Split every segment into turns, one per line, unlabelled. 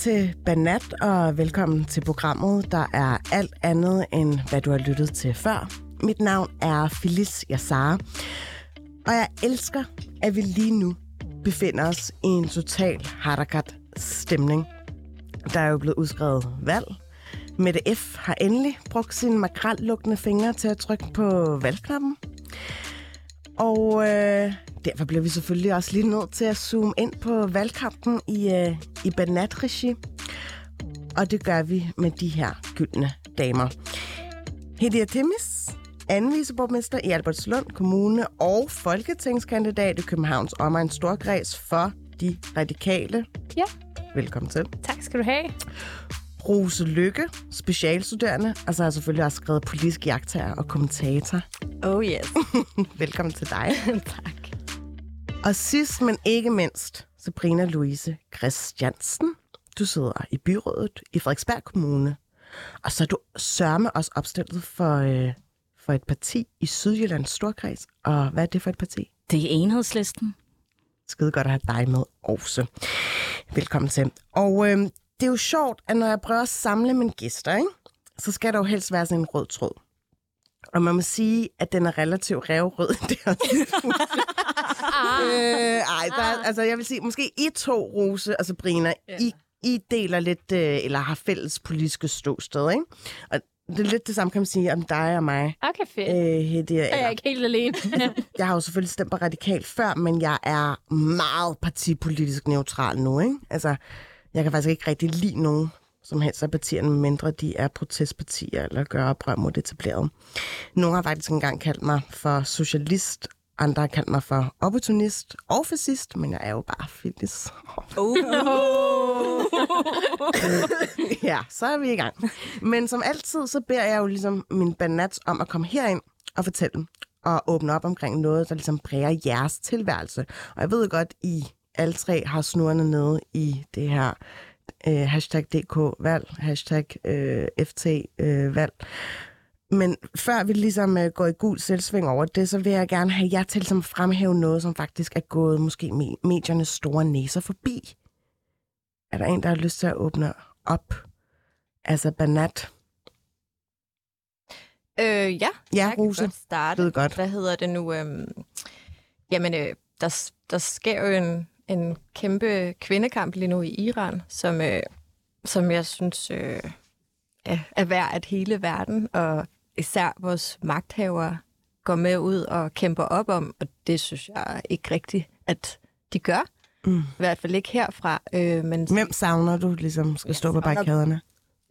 Til Banat, og velkommen til programmet, der er alt andet end, hvad du har lyttet til før. Mit navn er Phyllis Yassara, og jeg elsker, at vi lige nu befinder os i en total harakat-stemning. Der er jo blevet udskrevet valg. Mette F. har endelig brugt sine makrallukkende fingre til at trykke på valgknappen. Og øh, derfor bliver vi selvfølgelig også lige nødt til at zoome ind på valgkampen i, øh, i Banat-regi. Og det gør vi med de her gyldne damer. Hedia Timmis, anden viceborgmester i Albertslund Kommune og folketingskandidat i Københavns Omegns Storkreds for de radikale.
Ja.
Velkommen til.
Tak skal du have.
Rose Lykke, specialstuderende, og så har jeg selvfølgelig også skrevet politisk jagttager og kommentator.
Oh yes.
Velkommen til dig.
tak.
Og sidst, men ikke mindst, Sabrina Louise Christiansen. Du sidder i byrådet i Frederiksberg Kommune. Og så er du sørme også opstillet for, øh, for et parti i Sydjyllands Storkreds. Og hvad er det for et parti?
Det er enhedslisten.
Skide godt at have dig med også. Velkommen til. Og øh, det er jo sjovt, at når jeg prøver at samle mine gæster, ikke, så skal der jo helst være sådan en rød tråd. Og man må sige, at den er relativt røvrød. Det er øh, ej, der, er- altså jeg vil sige, måske I to, Rose og Sabrina, ja. I, I deler lidt, øh, eller har fælles politiske ståsted, ikke? Og det er lidt det samme, kan man sige, om dig og mig.
Okay, fedt.
Øh,
Så er jeg ikke helt alene.
jeg har jo selvfølgelig stemt på radikalt før, men jeg er meget partipolitisk neutral nu, ikke? Altså, jeg kan faktisk ikke rigtig lide nogen som helst af partierne, mindre de er protestpartier eller gør oprør mod det etablerede. Nogle har faktisk engang kaldt mig for socialist, andre har kaldt mig for opportunist og fascist, men jeg er jo bare fitness.
oh.
ja, så er vi i gang. Men som altid, så beder jeg jo ligesom min banats om at komme herind og fortælle og åbne op omkring noget, der ligesom præger jeres tilværelse. Og jeg ved godt, I alle tre har snurrene nede i det her øh, hashtag DK-valg, hashtag øh, FT-valg. Men før vi ligesom øh, går i gul selvsving over det, så vil jeg gerne have jer til ligesom at fremhæve noget, som faktisk er gået måske me- mediernes store næser forbi. Er der en, der har lyst til at åbne op? Altså Banat.
Øh, ja,
Ja,
jeg kan
Rose.
godt starte.
Ved godt.
Hvad hedder det nu? Øhm, jamen, øh, der, der sker jo en, en kæmpe kvindekamp lige nu i Iran, som, øh, som jeg synes øh, er, værd, at hele verden og især vores magthavere går med ud og kæmper op om, og det synes jeg ikke rigtigt, at de gør.
Mm.
I hvert fald ikke herfra. Øh, men
Hvem savner du ligesom skal stå på barrikaderne?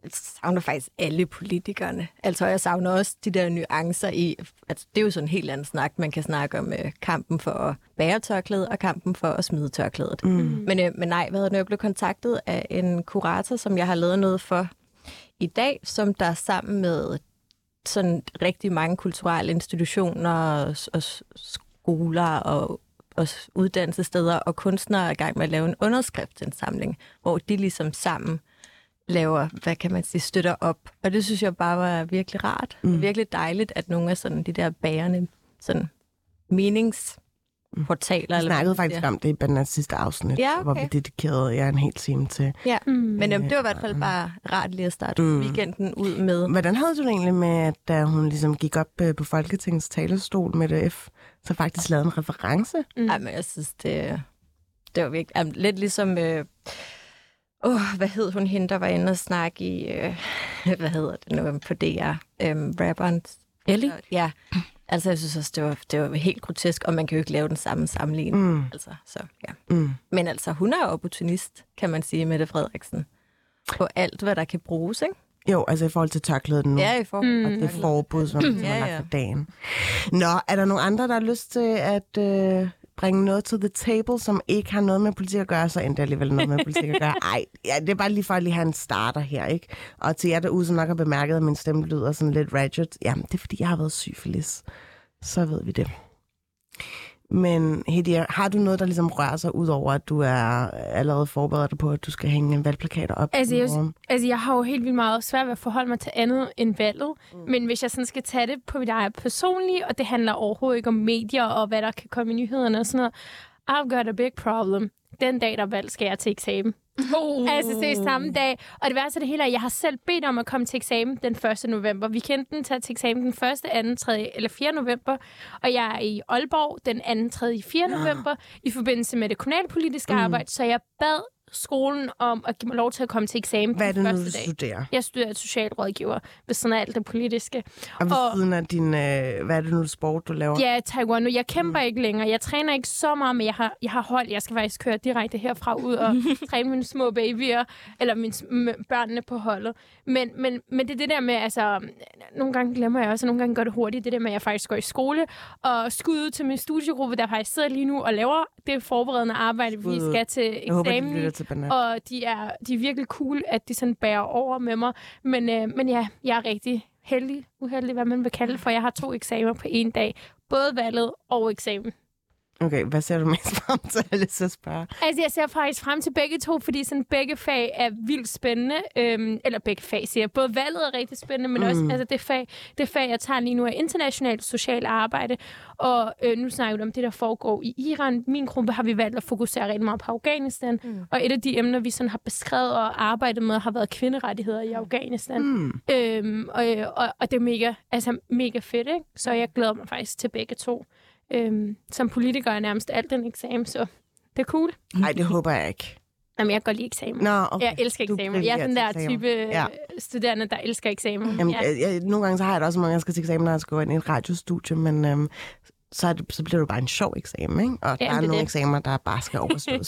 Jeg savner faktisk alle politikerne. Altså, jeg savner også de der nuancer i... Altså, det er jo sådan en helt anden snak. Man kan snakke om øh, kampen for at bære tørklædet og kampen for at smide tørklædet.
Mm.
Men, øh, men nej, hvad hedder? Jeg blev kontaktet af en kurator, som jeg har lavet noget for i dag, som der sammen med sådan rigtig mange kulturelle institutioner og, og skoler og, og uddannelsessteder og kunstnere er i gang med at lave en underskriftsindsamling, hvor de ligesom sammen laver, hvad kan man sige, støtter op. Og det synes jeg bare var virkelig rart. Mm. Virkelig dejligt, at nogle af sådan de der bærende sådan meningsportaler.
Vi snakkede faktisk om det i Banats sidste afsnit,
Ja, okay.
hvor vi dedikerede jer en hel time til.
Ja,
Mm.
men øhm, det var i hvert fald bare rart lige at starte
Mm.
mm. weekenden ud med.
Hvordan havde du det egentlig med, at da hun ligesom gik op øh, på Folketingets talerstol med det F, så faktisk lavede en reference?
Mm. Ej, men jeg synes, det, det var virkelig... Jamen, lidt ligesom... Øh, Åh, hvad hed hun hende, der var inde og snakke i, øh, hvad hedder det nu, på DR, øhm, rapperen.
Ellie?
Ja, altså jeg synes også, det var, det var helt grotesk, og man kan jo ikke lave den samme sammenligning.
Mm.
Altså, så, ja.
Mm.
Men altså, hun er jo opportunist, kan man sige, Mette Frederiksen. På alt, hvad der kan bruges, ikke?
Jo, altså i forhold til tørklædet nu.
Ja, i forhold
Og det forbud, som, som
Ja,
er lagt
ja.
for dagen. Nå, er der nogen andre, der har lyst til at øh, bringe noget til the table, som ikke har noget med politik at gøre, så endte alligevel noget med politik at gøre. Ej, ja, det er bare lige for at lige have en starter her, ikke? Og til jer derude, som nok har bemærket, at min stemme lyder sådan lidt ratchet, jamen det er fordi, jeg har været syfilis. Så ved vi det. Men Hedi, har du noget, der ligesom rører sig ud over, at du er allerede forberedt på, at du skal hænge en valgplakater op?
Altså, jeg, altså, jeg har jo helt vildt meget svært ved at forholde mig til andet end valget. Mm. Men hvis jeg sådan skal tage det på mit eget personlige, og det handler overhovedet ikke om medier og hvad der kan komme i nyhederne og sådan noget, I've got a big problem. Den dag, der er valg, skal jeg til eksamen. Oh. Altså, det er samme dag. Og det værste af det hele er, at jeg har selv bedt om at komme til eksamen den 1. november. Vi kendte den til eksamen den 1., 2., 3. eller 4. november. Og jeg er i Aalborg den 2., 3. 4. november i forbindelse med det kommunalpolitiske mm. arbejde. Så jeg bad skolen om at give mig lov til at komme til eksamen
Hvad er det nu, du
dag.
studerer?
Jeg studerer socialrådgiver ved sådan alt det politiske.
Og ved
Og-
siden af din, øh, hvad er det nu, sport, du laver?
Ja, Taiwan. Nu, jeg kæmper mm. ikke længere. Jeg træner ikke så meget, men jeg har, jeg har hold. Jeg skal faktisk køre direkte herfra ud og træne mine små babyer, eller mine børnene på holdet. Men, men, men det er det der med, altså, nogle gange glemmer jeg også, og nogle gange går det hurtigt, det der med, at jeg faktisk går i skole, og skud ud til min studiegruppe, der faktisk sidder lige nu og laver det forberedende arbejde, vi skal til
Jeg håber, til
og de er, de er virkelig cool, at de sådan bærer over med mig. Men, øh, men ja, jeg er rigtig heldig, uheldig, hvad man vil kalde det, for jeg har to eksamener på en dag. Både valget og eksamen.
Okay, hvad ser du mest frem til, at spørge?
Altså, jeg ser faktisk frem til begge to, fordi sådan begge fag er vildt spændende. Øhm, eller begge fag, siger jeg. Både valget er rigtig spændende, men mm. også altså, det, fag, det fag, jeg tager lige nu, er internationalt socialt arbejde. Og øh, nu snakker vi om det, der foregår i Iran. Min gruppe har vi valgt at fokusere rigtig meget på Afghanistan. Mm. Og et af de emner, vi sådan har beskrevet og arbejdet med, har været kvinderettigheder i Afghanistan.
Mm.
Øhm, og, og, og det er mega, altså, mega fedt, ikke? Så jeg glæder mig faktisk til begge to. Øhm, som politiker er nærmest alt den eksamen, så det er cool.
Nej, det håber jeg ikke.
Jamen, jeg kan godt lide eksamen.
Nå, okay.
Jeg elsker eksamen. Jeg er den der type
Ja.
ja. studerende, der elsker eksamen.
Jamen,
ja.
ja. jeg, nogle gange så har jeg det også, når jeg skal til eksamen, når jeg skal gå ind i et radiostudie, men øhm, så, er det, så bliver det bare en sjov eksamen, ikke? Og der
det
er
er
nogle
det.
eksamener, der bare skal overstås.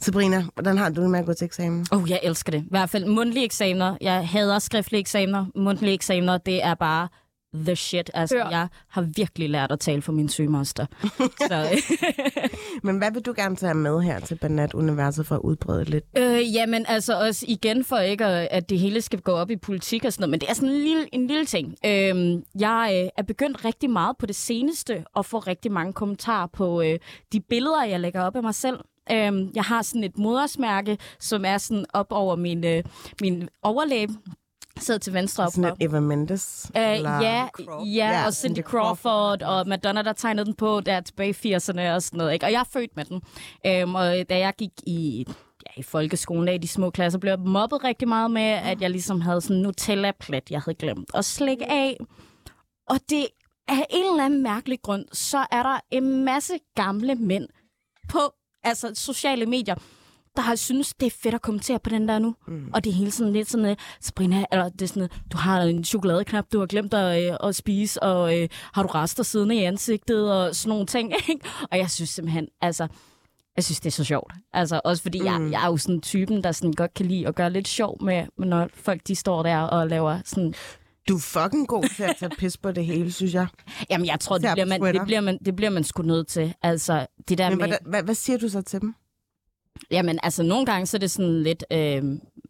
Sabrina, hvordan har du det med at gå til eksamen?
Oh, jeg elsker det. I hvert fald mundtlige eksamener. Jeg hader skriftlige eksamener. Mundtlige eksamener, det er bare the shit. Altså,
Hør.
jeg har virkelig lært at tale for min sygemaster. Så,
Men hvad vil du gerne tage med her til Banat-universet for at udbrede lidt?
øh, jamen, altså også igen for ikke, at, at det hele skal gå op i politik og sådan noget, men det er sådan en lille, en lille ting. Øh, jeg øh, er begyndt rigtig meget på det seneste at få rigtig mange kommentarer på øh, de billeder, jeg lægger op af mig selv. Øh, jeg har sådan et modersmærke, som er sådan op over min, øh, min overlæb. Sidder til venstre op
Sådan Eva Mendes?
Uh,
eller-
ja, ja,
Ja,
og Cindy
Cindy
Crawford, og Madonna, der tegnede den på der tilbage i 80'erne og sådan noget. Ikke? Og jeg er født med den. Um, og da jeg gik i, ja, i folkeskolen af i de små klasser, blev jeg mobbet rigtig meget med, at jeg ligesom havde sådan en Nutella-plet, jeg havde glemt at slikke af. Og det af en eller anden mærkelig grund, så er der en masse gamle mænd på altså, sociale medier, der har synes det er fedt at kommentere på den der nu. Mm. Og det er hele sådan lidt sådan, uh, Sabrina, eller det er sådan, uh, du har en chokoladeknap, du har glemt at, uh, at spise, og uh, har du rester siddende i ansigtet, og sådan nogle ting. Ikke? Og jeg synes simpelthen, altså, jeg synes, det er så sjovt. Altså, også fordi mm. jeg, jeg er jo sådan typen, der sådan godt kan lide at gøre lidt sjov med, når folk de står der og laver sådan...
Du er fucking god til at tage pis på det hele, synes jeg.
Jamen, jeg tror, det bliver, man, det, bliver man, det bliver man sgu nødt til. Altså, det der
Men
med...
hvad, hvad, hvad siger du så til dem?
Jamen, altså, nogle gange så er det sådan lidt, øh,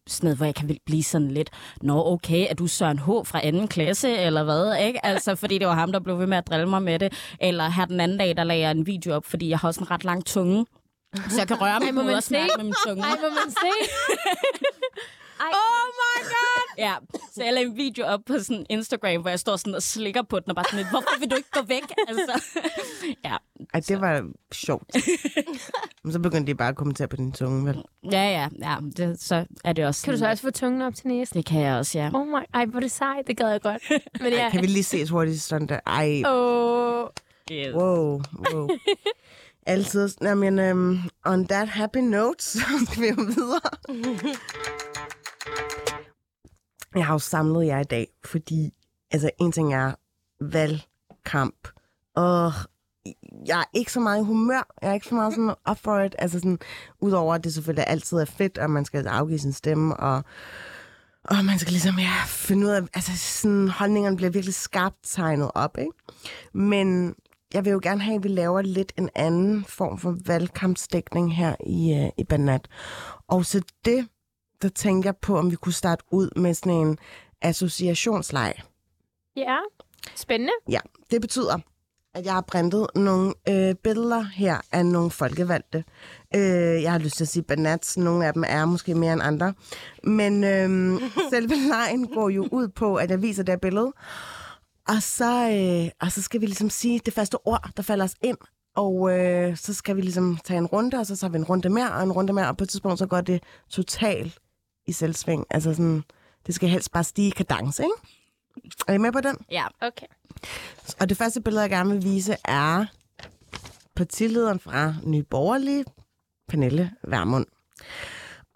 sådan noget, hvor jeg kan blive sådan lidt, nå, okay, er du Søren H. fra anden klasse, eller hvad, ikke? Altså, fordi det var ham, der blev ved med at drille mig med det. Eller her den anden dag, der lagde jeg en video op, fordi jeg har også en ret lang tunge. Så jeg kan røre mig
må
på
man
og snakke
se?
med min tunge.
Ej, må man se? Ej.
Oh my god! Ja, så jeg lagde en video op på sådan Instagram, hvor jeg står sådan og slikker på den, og bare sådan lidt, hvorfor vil du ikke gå væk? Altså, ja,
Ej, det var sjovt. Men så begyndte de bare at kommentere på din tunge, vel?
ja, ja, ja det, så er det også
Kan du så også få tungen op til næsen?
Det kan jeg også, ja.
Oh my, ej, hvor er det sejt. Det gad jeg godt. Men ja.
Kan vi lige ses hurtigt sådan der? Ej,
Åh,
Yes.
wow, wow. Altid. Jamen, um, on that happy note, så skal vi jo videre. Jeg har jo samlet jer i dag, fordi altså, en ting er valgkamp, og jeg er ikke så meget i humør. Jeg er ikke så meget sådan up for it. Altså sådan, udover at det selvfølgelig altid er fedt, at man skal afgive sin stemme, og, og man skal ligesom ja, finde ud af, altså sådan, holdningerne bliver virkelig skarpt tegnet op, ikke? Men jeg vil jo gerne have, at vi laver lidt en anden form for valgkampsdækning her i, øh, i Banat. Og så det, der tænker jeg på, om vi kunne starte ud med sådan en associationsleg.
Ja, spændende.
Ja, det betyder, at jeg har printet nogle øh, billeder her af nogle folkevalgte. Øh, jeg har lyst til at sige banats. Nogle af dem er måske mere end andre. Men øh, selve lejen går jo ud på, at jeg viser det her billede. Og så, øh, og så skal vi ligesom sige det første ord, der falder os ind. Og øh, så skal vi ligesom tage en runde, og så tager vi en runde mere og en runde mere. Og på et tidspunkt, så går det totalt i selvsving. Altså sådan, det skal helst bare stige i kadence, ikke? Er I med på den?
Ja.
Okay.
Og det første billede, jeg gerne vil vise, er partilederen fra Nye Borgerlige, Pernille Vermund.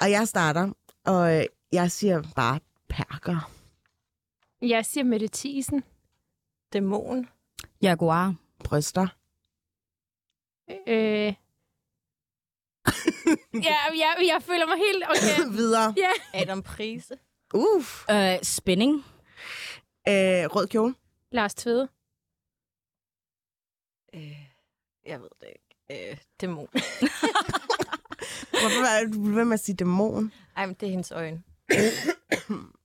Og jeg starter, og øh, jeg siger bare perker.
Jeg siger Mette Thiesen.
Dæmon.
Jaguar.
Bryster.
Øh... ja, jeg, jeg føler mig helt okay.
Videre.
Adam Prise.
Uff.
Øh, spinning.
Øh, rød kjole.
Lars Tvede.
Øh, jeg ved det ikke. Øh, dæmon.
Hvorfor er du ved med at sige dæmon?
Ej, men det er hendes øjne.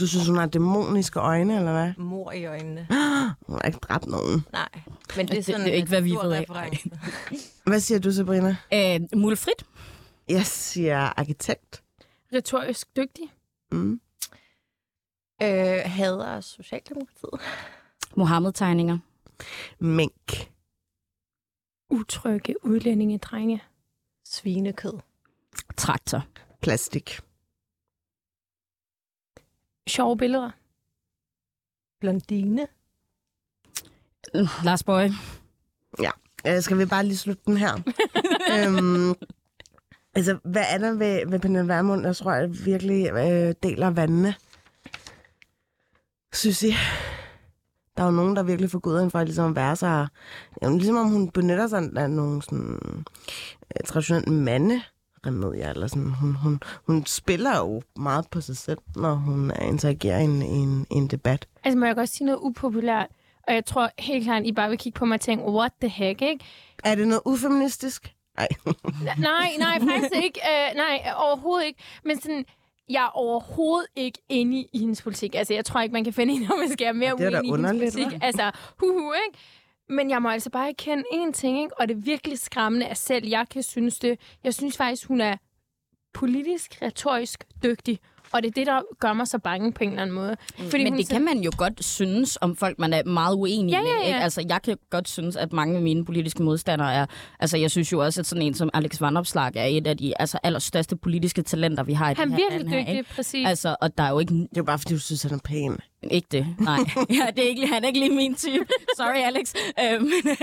Du synes, hun har dæmoniske øjne, eller hvad?
Mor i øjnene.
Hun har ikke dræbt nogen.
Nej, men det er
Det-
sådan
det er ikke, hvad vi ved af.
Hvad siger du, Sabrina?
Øh, Mulfrit.
Jeg siger arkitekt.
Retorisk dygtig.
Mm.
øh, hader Socialdemokratiet.
Mohammed-tegninger.
Mink.
Utrygge udlændinge, drenge.
Svinekød.
Traktor.
Plastik.
Sjove billeder.
Blondine.
Øh, Lars Bøje.
Øh, skal vi bare lige slutte den her? øhm, altså, hvad er der ved, ved Pernille Vermund, jeg tror, jeg virkelig øh, deler vandene? Synes I? Der er jo nogen, der virkelig får ind for ligesom at være så... Jamen, ligesom om hun benytter sig af nogle sådan, øh, traditionelle manderemedier, eller sådan. Hun, hun, hun spiller jo meget på sig selv, når hun interagerer i en, en, en debat.
Altså, må jeg godt sige noget upopulært? Og jeg tror helt klart, I bare vil kigge på mig og tænke, what the heck, ikke?
Er det noget ufeministisk? Nej.
nej, nej, faktisk ikke. Uh, nej, overhovedet ikke. Men sådan, jeg er overhovedet ikke inde i hendes politik. Altså, jeg tror ikke, man kan finde en, når man skal være mere
er
uenig i hendes politik.
hva'?
Altså, huhu, ikke? Men jeg må altså bare erkende én ting, ikke? Og det er virkelig skræmmende, at selv jeg kan synes det. Jeg synes faktisk, hun er politisk, retorisk dygtig. Og det er det, der gør mig så bange på en eller anden måde. Fordi
Men det kan man jo godt synes om folk, man er meget uenig
Ja, ja,
med.
ja.
Ikke? Altså, jeg kan godt synes, at mange af mine politiske modstandere er... Altså, jeg synes jo også, at sådan en som Alex Vandopslag er et af de altså, allerstørste politiske talenter, vi har i
Han
den
er
her
virkelig dygtig, præcis.
Altså, og der er jo ikke
Det er jo bare, fordi du synes, han er pæn.
Ikke det, nej. ja, det er ikke, han er ikke lige min type. Sorry, Alex. Øh, men,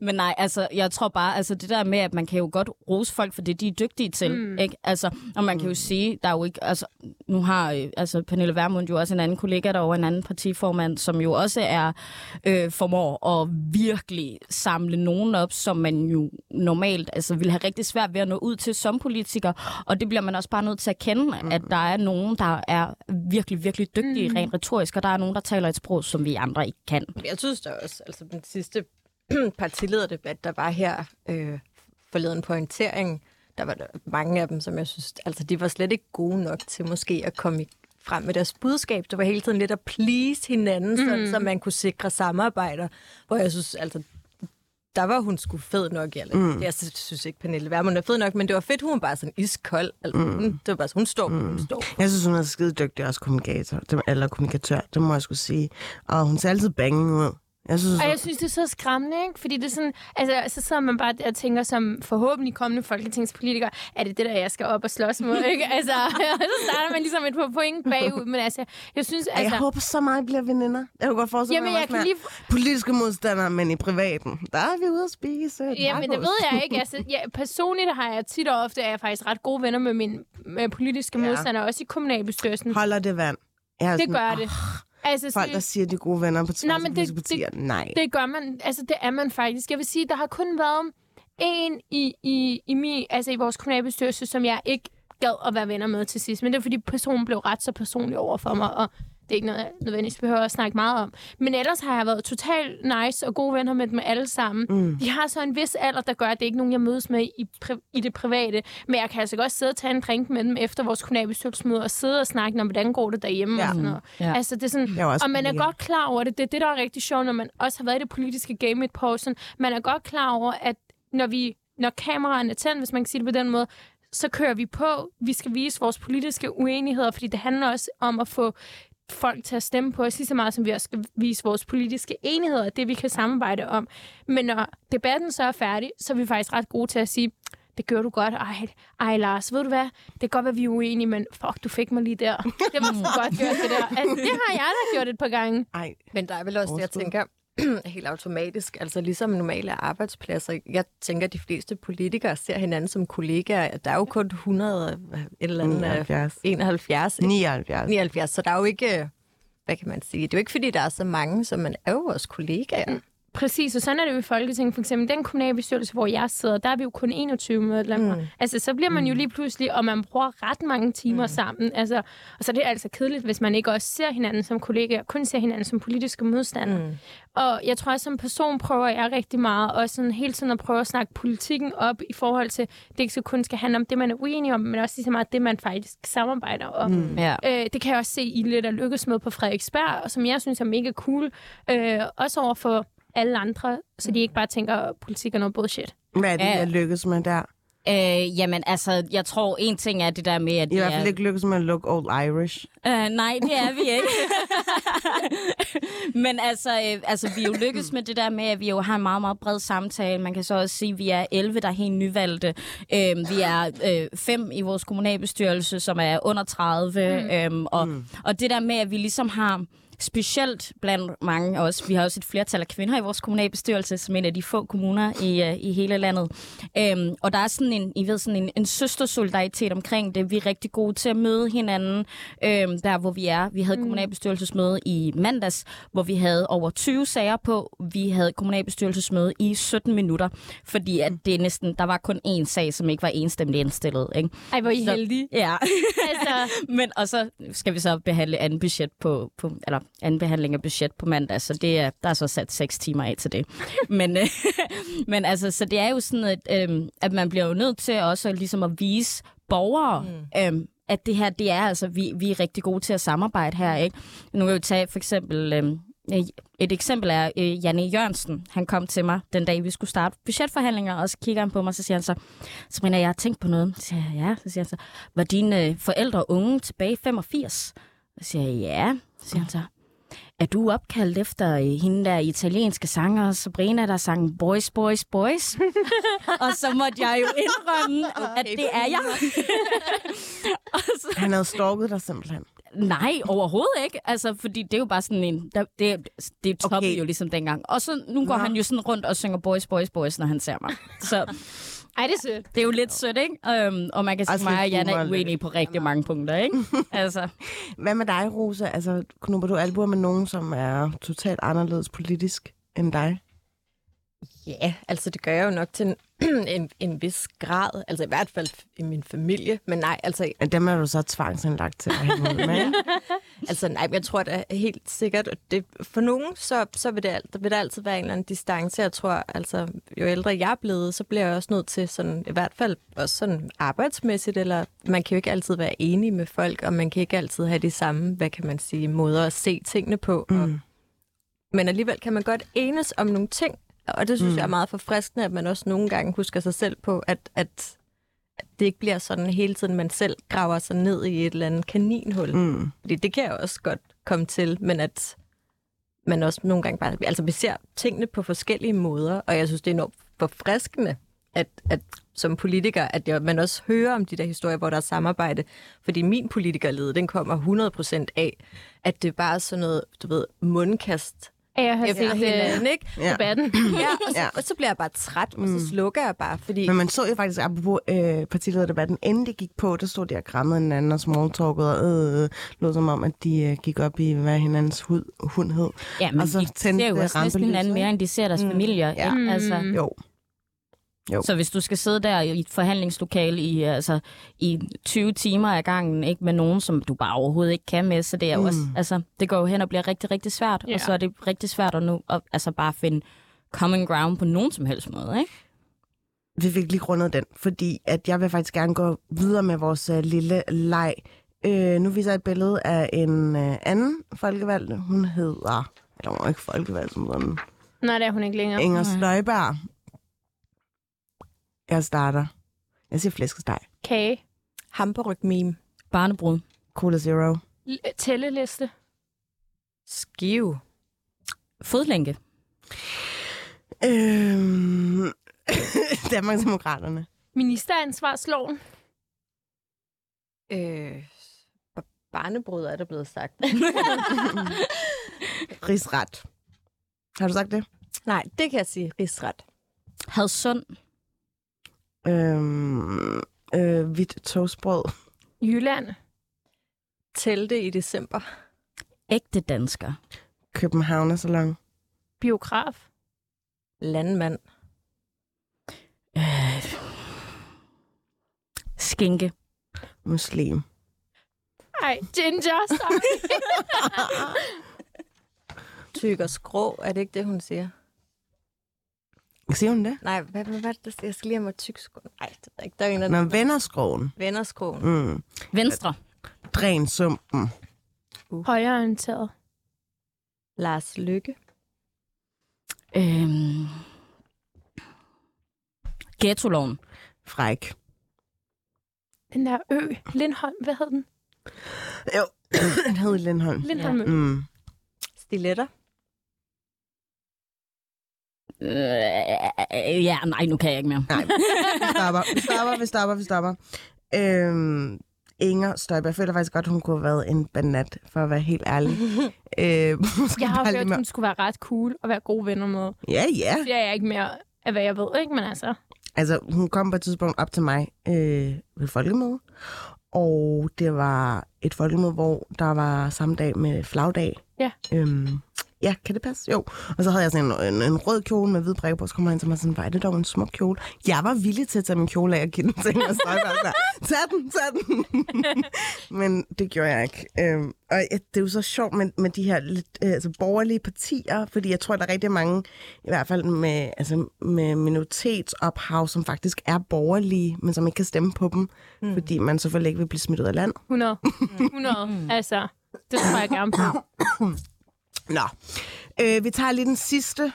men nej, altså, jeg tror bare, altså det der med, at man kan jo godt rose folk for det, de er dygtige til. Mm. Ikke? Altså, og man kan jo sige, der er jo ikke, altså, nu har øh, altså, Pernille Vermund jo også en anden kollega derovre, en anden partiformand, som jo også er øh, formår at virkelig samle nogen op, som man jo normalt altså, vil have rigtig svært ved at nå ud til som politiker. Og det bliver man også bare nødt til at kende, mm. at der er nogen, der er virkelig, virkelig dygtige mm. rent retorisk, og der er nogen, der taler et sprog, som vi andre ikke kan.
Jeg synes da også, altså den sidste partilederdebat, der var her øh, forleden på der var der mange af dem, som jeg synes, altså de var slet ikke gode nok til måske at komme i, frem med deres budskab. Det var hele tiden lidt at please hinanden, mm. sådan, så man kunne sikre samarbejder, hvor jeg synes, altså der var hun sgu fed nok. Eller, mm. Jeg synes ikke, Pernille Vermund er fed nok, men det var fedt, hun var bare sådan iskold. Altså, mm. hun, det var bare sådan, hun står, mm. hun står.
Jeg synes, hun er skide dygtig også kommunikator, eller kommunikatør, det må jeg skulle sige. Og hun ser altid bange ud. Jeg synes,
Og jeg synes, det er så skræmmende, ikke? Fordi det er sådan, altså, så sidder man bare der og tænker som forhåbentlig kommende folketingspolitiker, er det det der, jeg skal op og slås mod, ikke? Altså, så starter man ligesom et par point bagud, men altså, jeg synes,
Ej, jeg
altså...
håber så meget, bliver veninder. Jeg kunne godt forestille
Jamen,
mig,
jeg kan lige...
politiske modstandere, men i privaten. Der er vi ude at spise.
Jamen, det ved jeg ikke. Altså, ja, personligt har jeg tit og ofte, er jeg faktisk ret gode venner med mine med politiske
Ja.
modstandere, også i kommunalbestyrelsen.
Holder det vand? Jeg
Det
sådan,
gør
"Åh,
det. Altså,
Folk, der siger, de er gode venner på tværs af
det-
partier. Nej.
det gør man. Altså, det er man faktisk. Jeg vil sige, der har kun været en i, i, i, min, altså, i vores kommunalbestyrelse, som jeg ikke gad at være venner med til sidst. Men det er fordi personen blev ret så personlig over for mig, og det er ikke noget, jeg nødvendigvis behøver at snakke meget om. Men ellers har jeg været totalt nice og gode venner med dem alle sammen. Mm. De har så en vis alder, der gør, at det ikke er nogen, jeg mødes med i, pri- i det private. Men jeg kan altså godt sidde og tage en drink med dem efter vores kommunalbestyrelsesmøde og sidde og snakke om, hvordan går det derhjemme
Ja.
og sådan noget.
Ja.
Altså, det er sådan, og man er godt klar over det. Det er det, der er rigtig sjovt, når man også har været i det politiske game et par år. Man er godt klar over, at når, vi, når kameraerne er tændt, hvis man kan sige det på den måde, så kører vi på. Vi skal vise vores politiske uenigheder, fordi det handler også om at få folk til at stemme på os lige så meget, som vi også skal vise vores politiske enigheder, det vi kan samarbejde om. Men når debatten så er færdig, så er vi faktisk ret gode til at sige, det gør du godt. Ej, ej Lars, ved du hvad? Det kan godt være, vi er uenige, men fuck, du fik mig lige der. Det var sgu godt gjort, det der. Altså, det har jeg da gjort et par gange.
Ej,
Men der er vel også det, jeg tænker, helt automatisk, altså ligesom normale arbejdspladser. Jeg tænker, at de fleste politikere ser hinanden som kollegaer. Der er jo kun 100, og et eller andet,
79.
71, ikke?
79.
79, så der er jo ikke, hvad kan man sige, det er jo ikke, fordi der er så mange, som man er jo vores kollegaer.
Præcis, og sådan er det jo i Folketinget. For eksempel den kommunalbestyrelse, hvor jeg sidder, der er vi jo kun 21 medlemmer. Mm. Altså, så bliver man jo lige pludselig, og man bruger ret mange timer mm. sammen. Altså, og så er det altså kedeligt, hvis man ikke også ser hinanden som kollegaer, kun ser hinanden som politiske modstandere. Mm. Og jeg tror også, som person prøver jeg rigtig meget, og sådan hele tiden at prøve at snakke politikken op i forhold til, det ikke så kun skal handle om det, man er uenig om, men også lige så meget det, man faktisk samarbejder om. Mm.
Ja.
Øh, det kan jeg også se i lidt af lykkes med på Frederiksberg, og som jeg synes er mega cool. Øh, også over for alle andre, så de ikke bare tænker, at politik er noget bullshit.
Hvad er det, jeg lykkes med der?
Øh, jamen, altså, jeg tror, en ting er det der med, at
I
det
hvert fald
er...
ikke lykkes med at lukke Old Irish.
Øh, nej, det er vi ikke. Men altså, øh, altså, vi er jo lykkes med det der med, at vi jo har en meget, meget bred samtale. Man kan så også sige, at vi er 11, der er helt nyvalgte. Øh, vi er øh, fem i vores kommunalbestyrelse, som er under 30. Mm. Øhm, og, mm. og det der med, at vi ligesom har specielt blandt mange os. Vi har også et flertal af kvinder i vores kommunalbestyrelse, som en af de få kommuner i, uh, i hele landet. Øhm, og der er sådan en, I ved, sådan en, en søstersolidaritet omkring det. Vi er rigtig gode til at møde hinanden øhm, der, hvor vi er. Vi havde mm. kommunalbestyrelsesmøde i mandags, hvor vi havde over 20 sager på. Vi havde kommunalbestyrelsesmøde i 17 minutter, fordi at det næsten, der var kun én sag, som ikke var enstemmigt indstillet. Ikke?
Ej, hvor I
Så-
heldige.
Ja.
Altså,
Men, og så skal vi så behandle anden budget på, på eller anden behandling af budget på mandag, så det er, der er så sat seks timer af til det. men, øh, men altså, så det er jo sådan, at, øh, at man bliver jo nødt til også ligesom at vise borgere, mm. øh, at det her, det er altså, vi, vi er rigtig gode til at samarbejde her, ikke? Nu kan vi tage for eksempel, øh, et eksempel er øh, Janne Jørgensen. Han kom til mig den dag, vi skulle starte budgetforhandlinger, og så kigger han på mig, så siger han så, Sabrina, jeg har tænkt på noget. Så siger jeg, ja. Så siger han så, var dine øh, forældre unge tilbage i 85? Så siger jeg, ja. Så siger han så, er du opkaldt efter øh, hende der italienske sanger, Sabrina, der sang Boys, Boys, Boys? og så måtte jeg jo indrømme, at det er jeg. og så,
Han havde stalket dig simpelthen.
Nej, overhovedet ikke. Altså, fordi det er jo bare sådan en... Der, det, det toppede
okay.
jo ligesom dengang. Og så nu går
Nå.
han jo sådan rundt og synger boys, boys, boys, når han ser mig. Så
ej, det er sødt.
det er jo lidt sødt, ikke? Um, og man kan sige, at mig og Jan er uenige på rigtig mange punkter, ikke? altså,
Hvad med dig, Rosa? Altså, knupper du albuer med nogen, som er totalt anderledes politisk end dig?
Ja, altså det gør jeg jo nok til en, en, vis grad. Altså i hvert fald i min familie. Men nej, altså,
Men Dem er du så tvangsindlagt til at hænge med,
altså nej, jeg tror da helt sikkert, at det, for nogen, så, så vil, det, alt- der vil der altid være en eller anden distance. Jeg tror, altså jo ældre jeg er blevet, så bliver jeg også nødt til sådan, i hvert fald også sådan arbejdsmæssigt, eller man kan jo ikke altid være enig med folk, og man kan ikke altid have de samme, hvad kan man sige, måder at se tingene på. Mm. Og, men alligevel kan man godt enes om nogle ting, og det synes mm. jeg er meget forfriskende, at man også nogle gange husker sig selv på, at, at, det ikke bliver sådan hele tiden, man selv graver sig ned i et eller andet kaninhul.
Mm.
Fordi det kan jeg også godt komme til, men at man også nogle gange bare... Altså, vi ser tingene på forskellige måder, og jeg synes, det er enormt forfriskende, at, at som politiker, at jeg, man også hører om de der historier, hvor der er samarbejde. Fordi min politikerlede, den kommer 100% af, at det bare er sådan noget, du ved, mundkast
Ej, jeg har
efter
set
hinanden,
uh,
ikke?
Ja.
debatten.
Ja, og så,
Ja.
og så bliver jeg bare træt, og så slukker jeg bare, fordi...
Men man så jo faktisk, apropos øh, partilederdebatten, inden de gik på, der stod de og krammede hinanden og smalltalkede og øh, lød som om, at de øh, gik op i, hvad hinandens hud, hund hed.
ja, men
Og så
de ser jo også næsten hinanden mere, end de ser deres
Mm.
familier.
Ja.
Ikke? Altså,
Jo. Jo.
Så hvis du skal sidde der i et forhandlingslokale i, altså, i 20 timer af gangen, ikke med nogen, som du bare overhovedet ikke kan med, så det er
Mm.
også, altså, det går jo hen og bliver rigtig, rigtig svært.
Ja.
Og så er det rigtig svært at nu at, altså, bare finde common ground på nogen som helst måde, ikke?
Vi fik lige rundet den, fordi at jeg vil faktisk gerne gå videre med vores uh, lille leg. Øh, nu viser jeg et billede af en uh, anden folkevalgt. Hun hedder... Eller hun er ikke folkevalgt, som sådan.
Nej, det er hun ikke længere.
Inger Støjberg. Jeg starter. Jeg siger flæskesteg.
Kage.
Hamburg-meme.
Barnebrud.
Cola Zero.
L- tælleliste.
Skive.
Fodlænke.
Øhm... Danmarksdemokraterne.
Ministeransvarsloven.
Øh, b- barnebrød er der blevet sagt.
Rigsret. Har du sagt det?
Nej, det kan jeg sige. Rigsret.
Hadsund.
Øhm... Øh, hvidt toastbrød.
Jylland.
Telte i december.
Ægte dansker.
København Salon.
Biograf.
Landmand.
Øh, skinke.
Muslim.
Ej, Ginger. sorry.
Tyk og skrå. Er det ikke det, hun siger?
Siger hun det?
Nej, hvad, hvad, hvad det, jeg skal lige have mig tyk skrå. Nej, det er ikke. Der er en af
Nå, vennerskrogen.
Vennerskroen.
Mm.
Venstre.
Dræn sumpen.
Højreorienteret.
Lars Lykke.
Øhm, Ghetto-loven.
Fræk.
Den der ø. Lindholm. Hvad hed den?
Jo, den hed Lindholm.
Lindholm ja.
Mm.
Stiletter.
Øh, ja, nej, nu kan jeg ikke mere.
Nej, vi stopper, vi stopper, vi stopper, vi stopper. Øhm, Inger Støjberg, jeg føler faktisk godt, hun kunne have været en banat, for at være helt ærlig. øh,
Jeg har hørt,
med-
hun skulle være ret cool og være gode venner med.
Ja, ja.
Det er jeg ikke mere af, hvad jeg ved, ikke? Men altså,
Altså, hun kom på et tidspunkt op til mig øh, ved folkemøde, og det var et folkemøde, hvor der var samme dag med flagdag.
Ja.
Øhm, ja, kan det passe? Jo. Og så havde jeg sådan en, en, en rød kjole med hvid prikker på, så kom han til mig sådan, var det dog en smuk kjole? Jeg var villig til at tage min kjole af og give den til hende, og så var tag den, tag den. Men det gjorde jeg ikke. Øhm, og det er jo så sjovt med, med de her lidt øh, altså borgerlige partier, fordi jeg tror, der er rigtig mange, i hvert fald med, altså, med minoritetsophav, som faktisk er borgerlige, men som ikke kan stemme på dem, mm. fordi man selvfølgelig ikke vil blive smidt ud af land.
100. 100. altså, det tror jeg gerne på.
Nå, øh, vi tager lige den sidste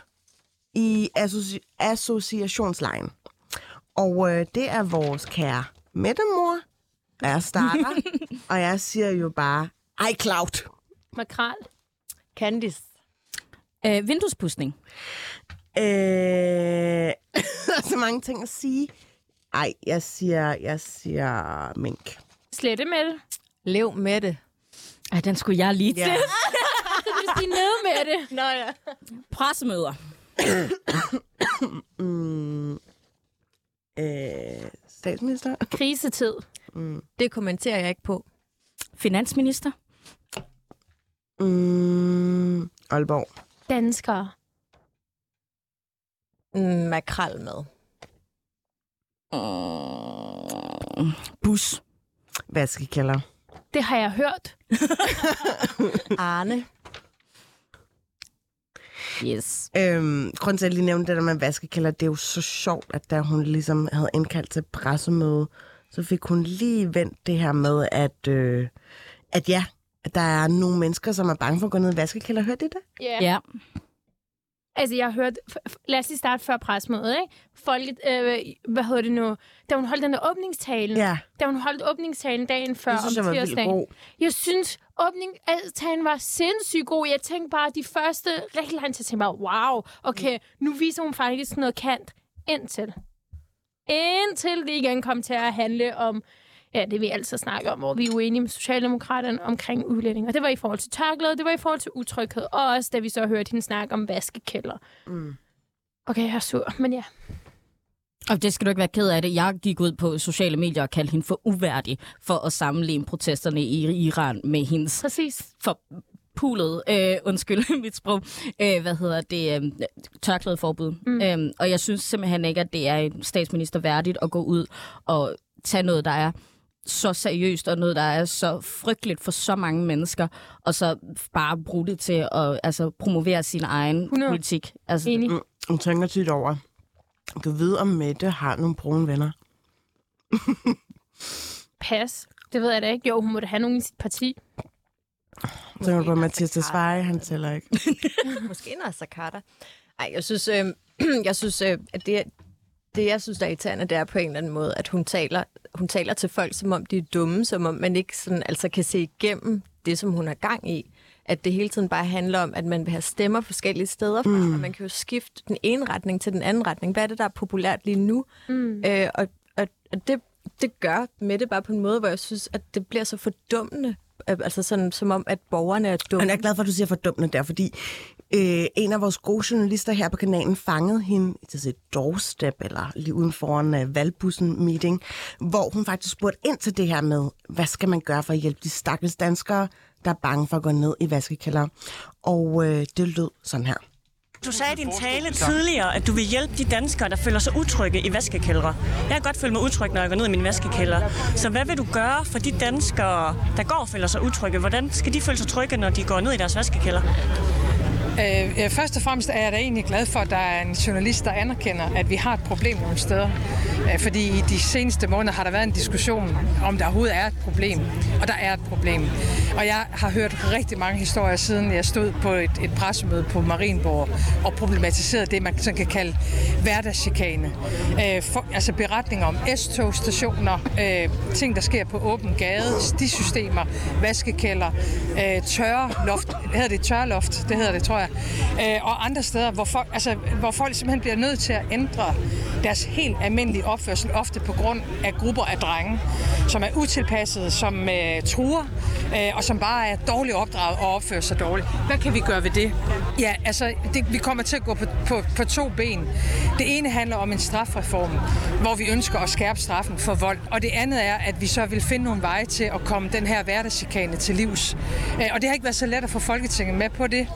i associ- associationslejen. Og øh, det er vores kære Mettemor. Jeg starter, og jeg siger jo bare, iCloud.
Makrel.
Candice.
Øh, vinduespudsning.
Øh, der er så mange ting at sige. Ej, jeg siger, jeg siger mink.
Slette med det.
Lev med det.
Ej, den skulle jeg lige til.
Ja.
Så vil sige ned med det.
Nå ja.
Pressemøder.
Mm, øh, statsminister.
Krisetid.
Det kommenterer jeg ikke på.
Finansminister.
Mm, Aalborg.
Danskere.
Mm, makrel med.
Mm, bus.
Vaskekælder.
Det har jeg hørt.
Arne.
Yes.
Øhm, grunden til, at jeg lige nævnte det der med vaskekælder, det er jo så sjovt, at da hun ligesom havde indkaldt til pressemøde, så fik hun lige vendt det her med, at, øh, at ja, at der er nogle mennesker, som er bange for at gå ned i vaskekælder. Hørte I det?
Ja.
Ja.
Altså, jeg har hørt... Lad os lige starte før presmødet, ikke? Folket, øh, hvad hedder det nu? Da hun holdt den der åbningstale.
Ja,
Da hun holdt åbningstalen dagen før
synes
om tirsdagen. Jeg synes, åbningstalen var sindssygt god. Jeg tænkte bare, de første rigtig lang tid, jeg tænkte bare, wow, okay, nu viser hun faktisk noget kant indtil. Indtil det igen kom til at handle om, ja, det vi altid snakker om, hvor vi er uenige med Socialdemokraterne omkring udlænding. Og det var i forhold til tørklæde, det var i forhold til utryghed, og også da vi så hørte hende snakke om vaskekælder.
Mm.
Okay, jeg er sur, men ja.
Og det skal du ikke være ked af det. Jeg gik ud på sociale medier og kaldte hende for uværdig for at sammenligne protesterne i Iran med hendes
Præcis.
for pulet, øh, undskyld mit sprog, øh, hvad hedder det, øh, tørklædeforbud. Mm. Øhm, og jeg synes simpelthen ikke, at det er en statsminister værdigt at gå ud og tage noget, der er så seriøst, og noget, der er så frygteligt for så mange mennesker, og så bare bruge det til at altså, promovere sin egen
100.
politik. Altså,
Enig.
Mm, Jeg tænker tit over, du ved, om Mette har nogle brune venner.
Pas. Det ved jeg da ikke. Jo, hun må da have nogen i sit parti.
Så tænker du på Mathias Tesfaye, han tæller ikke.
Måske Nasser Carter. Ej, jeg synes, øh, jeg synes øh, at det, det, jeg synes, der er irriterende, det er på en eller anden måde, at hun taler, hun taler til folk, som om de er dumme, som om man ikke sådan, altså kan se igennem det, som hun har gang i. At det hele tiden bare handler om, at man vil have stemmer forskellige steder fra, mm. og man kan jo skifte den ene retning til den anden retning. Hvad er det, der er populært lige nu?
Mm.
Øh, og og, og det, det gør med det bare på en måde, hvor jeg synes, at det bliver så fordummende. Øh, Altså sådan, som om, at borgerne er dumme.
Men jeg er glad for, at du siger fordummende der, fordi øh, en af vores gode journalister her på kanalen fangede hende til et doorstep, eller lige uden foran øh, valgbussen meeting, hvor hun faktisk spurgte ind til det her med, hvad skal man gøre for at hjælpe de stakkels danskere, der er bange for at gå ned i vaskekælder. Og øh, det lød sådan her.
Du sagde i din tale tidligere, at du vil hjælpe de danskere, der føler sig utrygge i vaskekældre. Jeg kan godt føle mig utryg, når jeg går ned i min vaskekælder. Så hvad vil du gøre for de danskere, der går og føler sig utrygge? Hvordan skal de føle sig trygge, når de går ned i deres vaskekælder?
Øh, øh, først og fremmest er jeg da egentlig glad for, at der er en journalist, der anerkender, at vi har et problem nogle steder. Øh, fordi i de seneste måneder har der været en diskussion, om der overhovedet er et problem. Og der er et problem. Og jeg har hørt rigtig mange historier, siden jeg stod på et, et pressemøde på Marienborg og problematiserede det, man sådan kan kalde hverdagschikane. Øh, for, altså beretninger om S-togstationer, øh, ting, der sker på åben gade, stisystemer, vaskekælder, øh, tørreloft, hedder det tørreloft, det hedder det, tror jeg, øh, og andre steder, hvor folk, altså, hvor folk simpelthen bliver nødt til at ændre deres helt almindelige opførsel, ofte på grund af grupper af drenge, som er utilpassede, som øh, truer, øh, og som bare er dårligt opdraget og opfører sig dårligt. Hvad kan vi gøre ved det? Ja, altså, det, vi kommer til at gå på, på, på to ben. Det ene handler om en strafreform, hvor vi ønsker at skærpe straffen for vold, og det andet er, at vi så vil finde nogle veje til at komme den her hverdagschikane til livs. Øh, og det har ikke været så let at få Folketinget med på det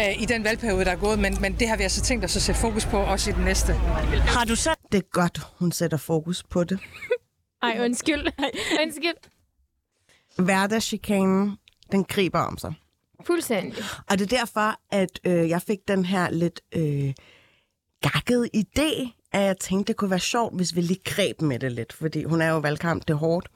øh, i den valgperiode, der er gået, men, men det har vi altså tænkt os at sætte fokus på også i den næste.
Har du så
Det er godt, hun sætter fokus på det.
Ej, undskyld. Ej, undskyld.
Hverdagschikanen, den griber om sig.
Fuldstændig.
Og det er derfor, at øh, jeg fik den her lidt øh, gakkede idé, at jeg tænkte, det kunne være sjovt, hvis vi lige greb med det lidt, fordi hun er jo valgkamp, det er hårdt.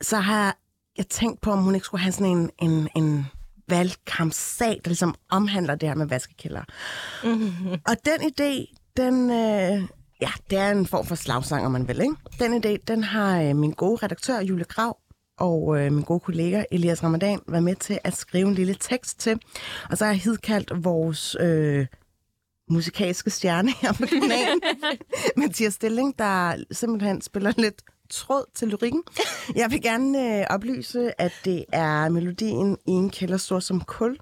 Så har jeg tænkt på, om hun ikke skulle have sådan en, en, en valgkampsag, der ligesom omhandler det her med vaskekælder. Mm-hmm. Og den idé, den, øh, ja, det er en form for slagsang, om man vil, ikke? Den idé, den har øh, min gode redaktør, Julie Grav, og øh, min gode kollega Elias Ramadan været med til at skrive en lille tekst til. Og så har jeg hidkaldt vores øh, musikalske stjerne her på kanalen, Mathias Stilling, der simpelthen spiller lidt tråd til lyrikken. Jeg vil gerne øh, oplyse, at det er melodien i en kælder stor som kul.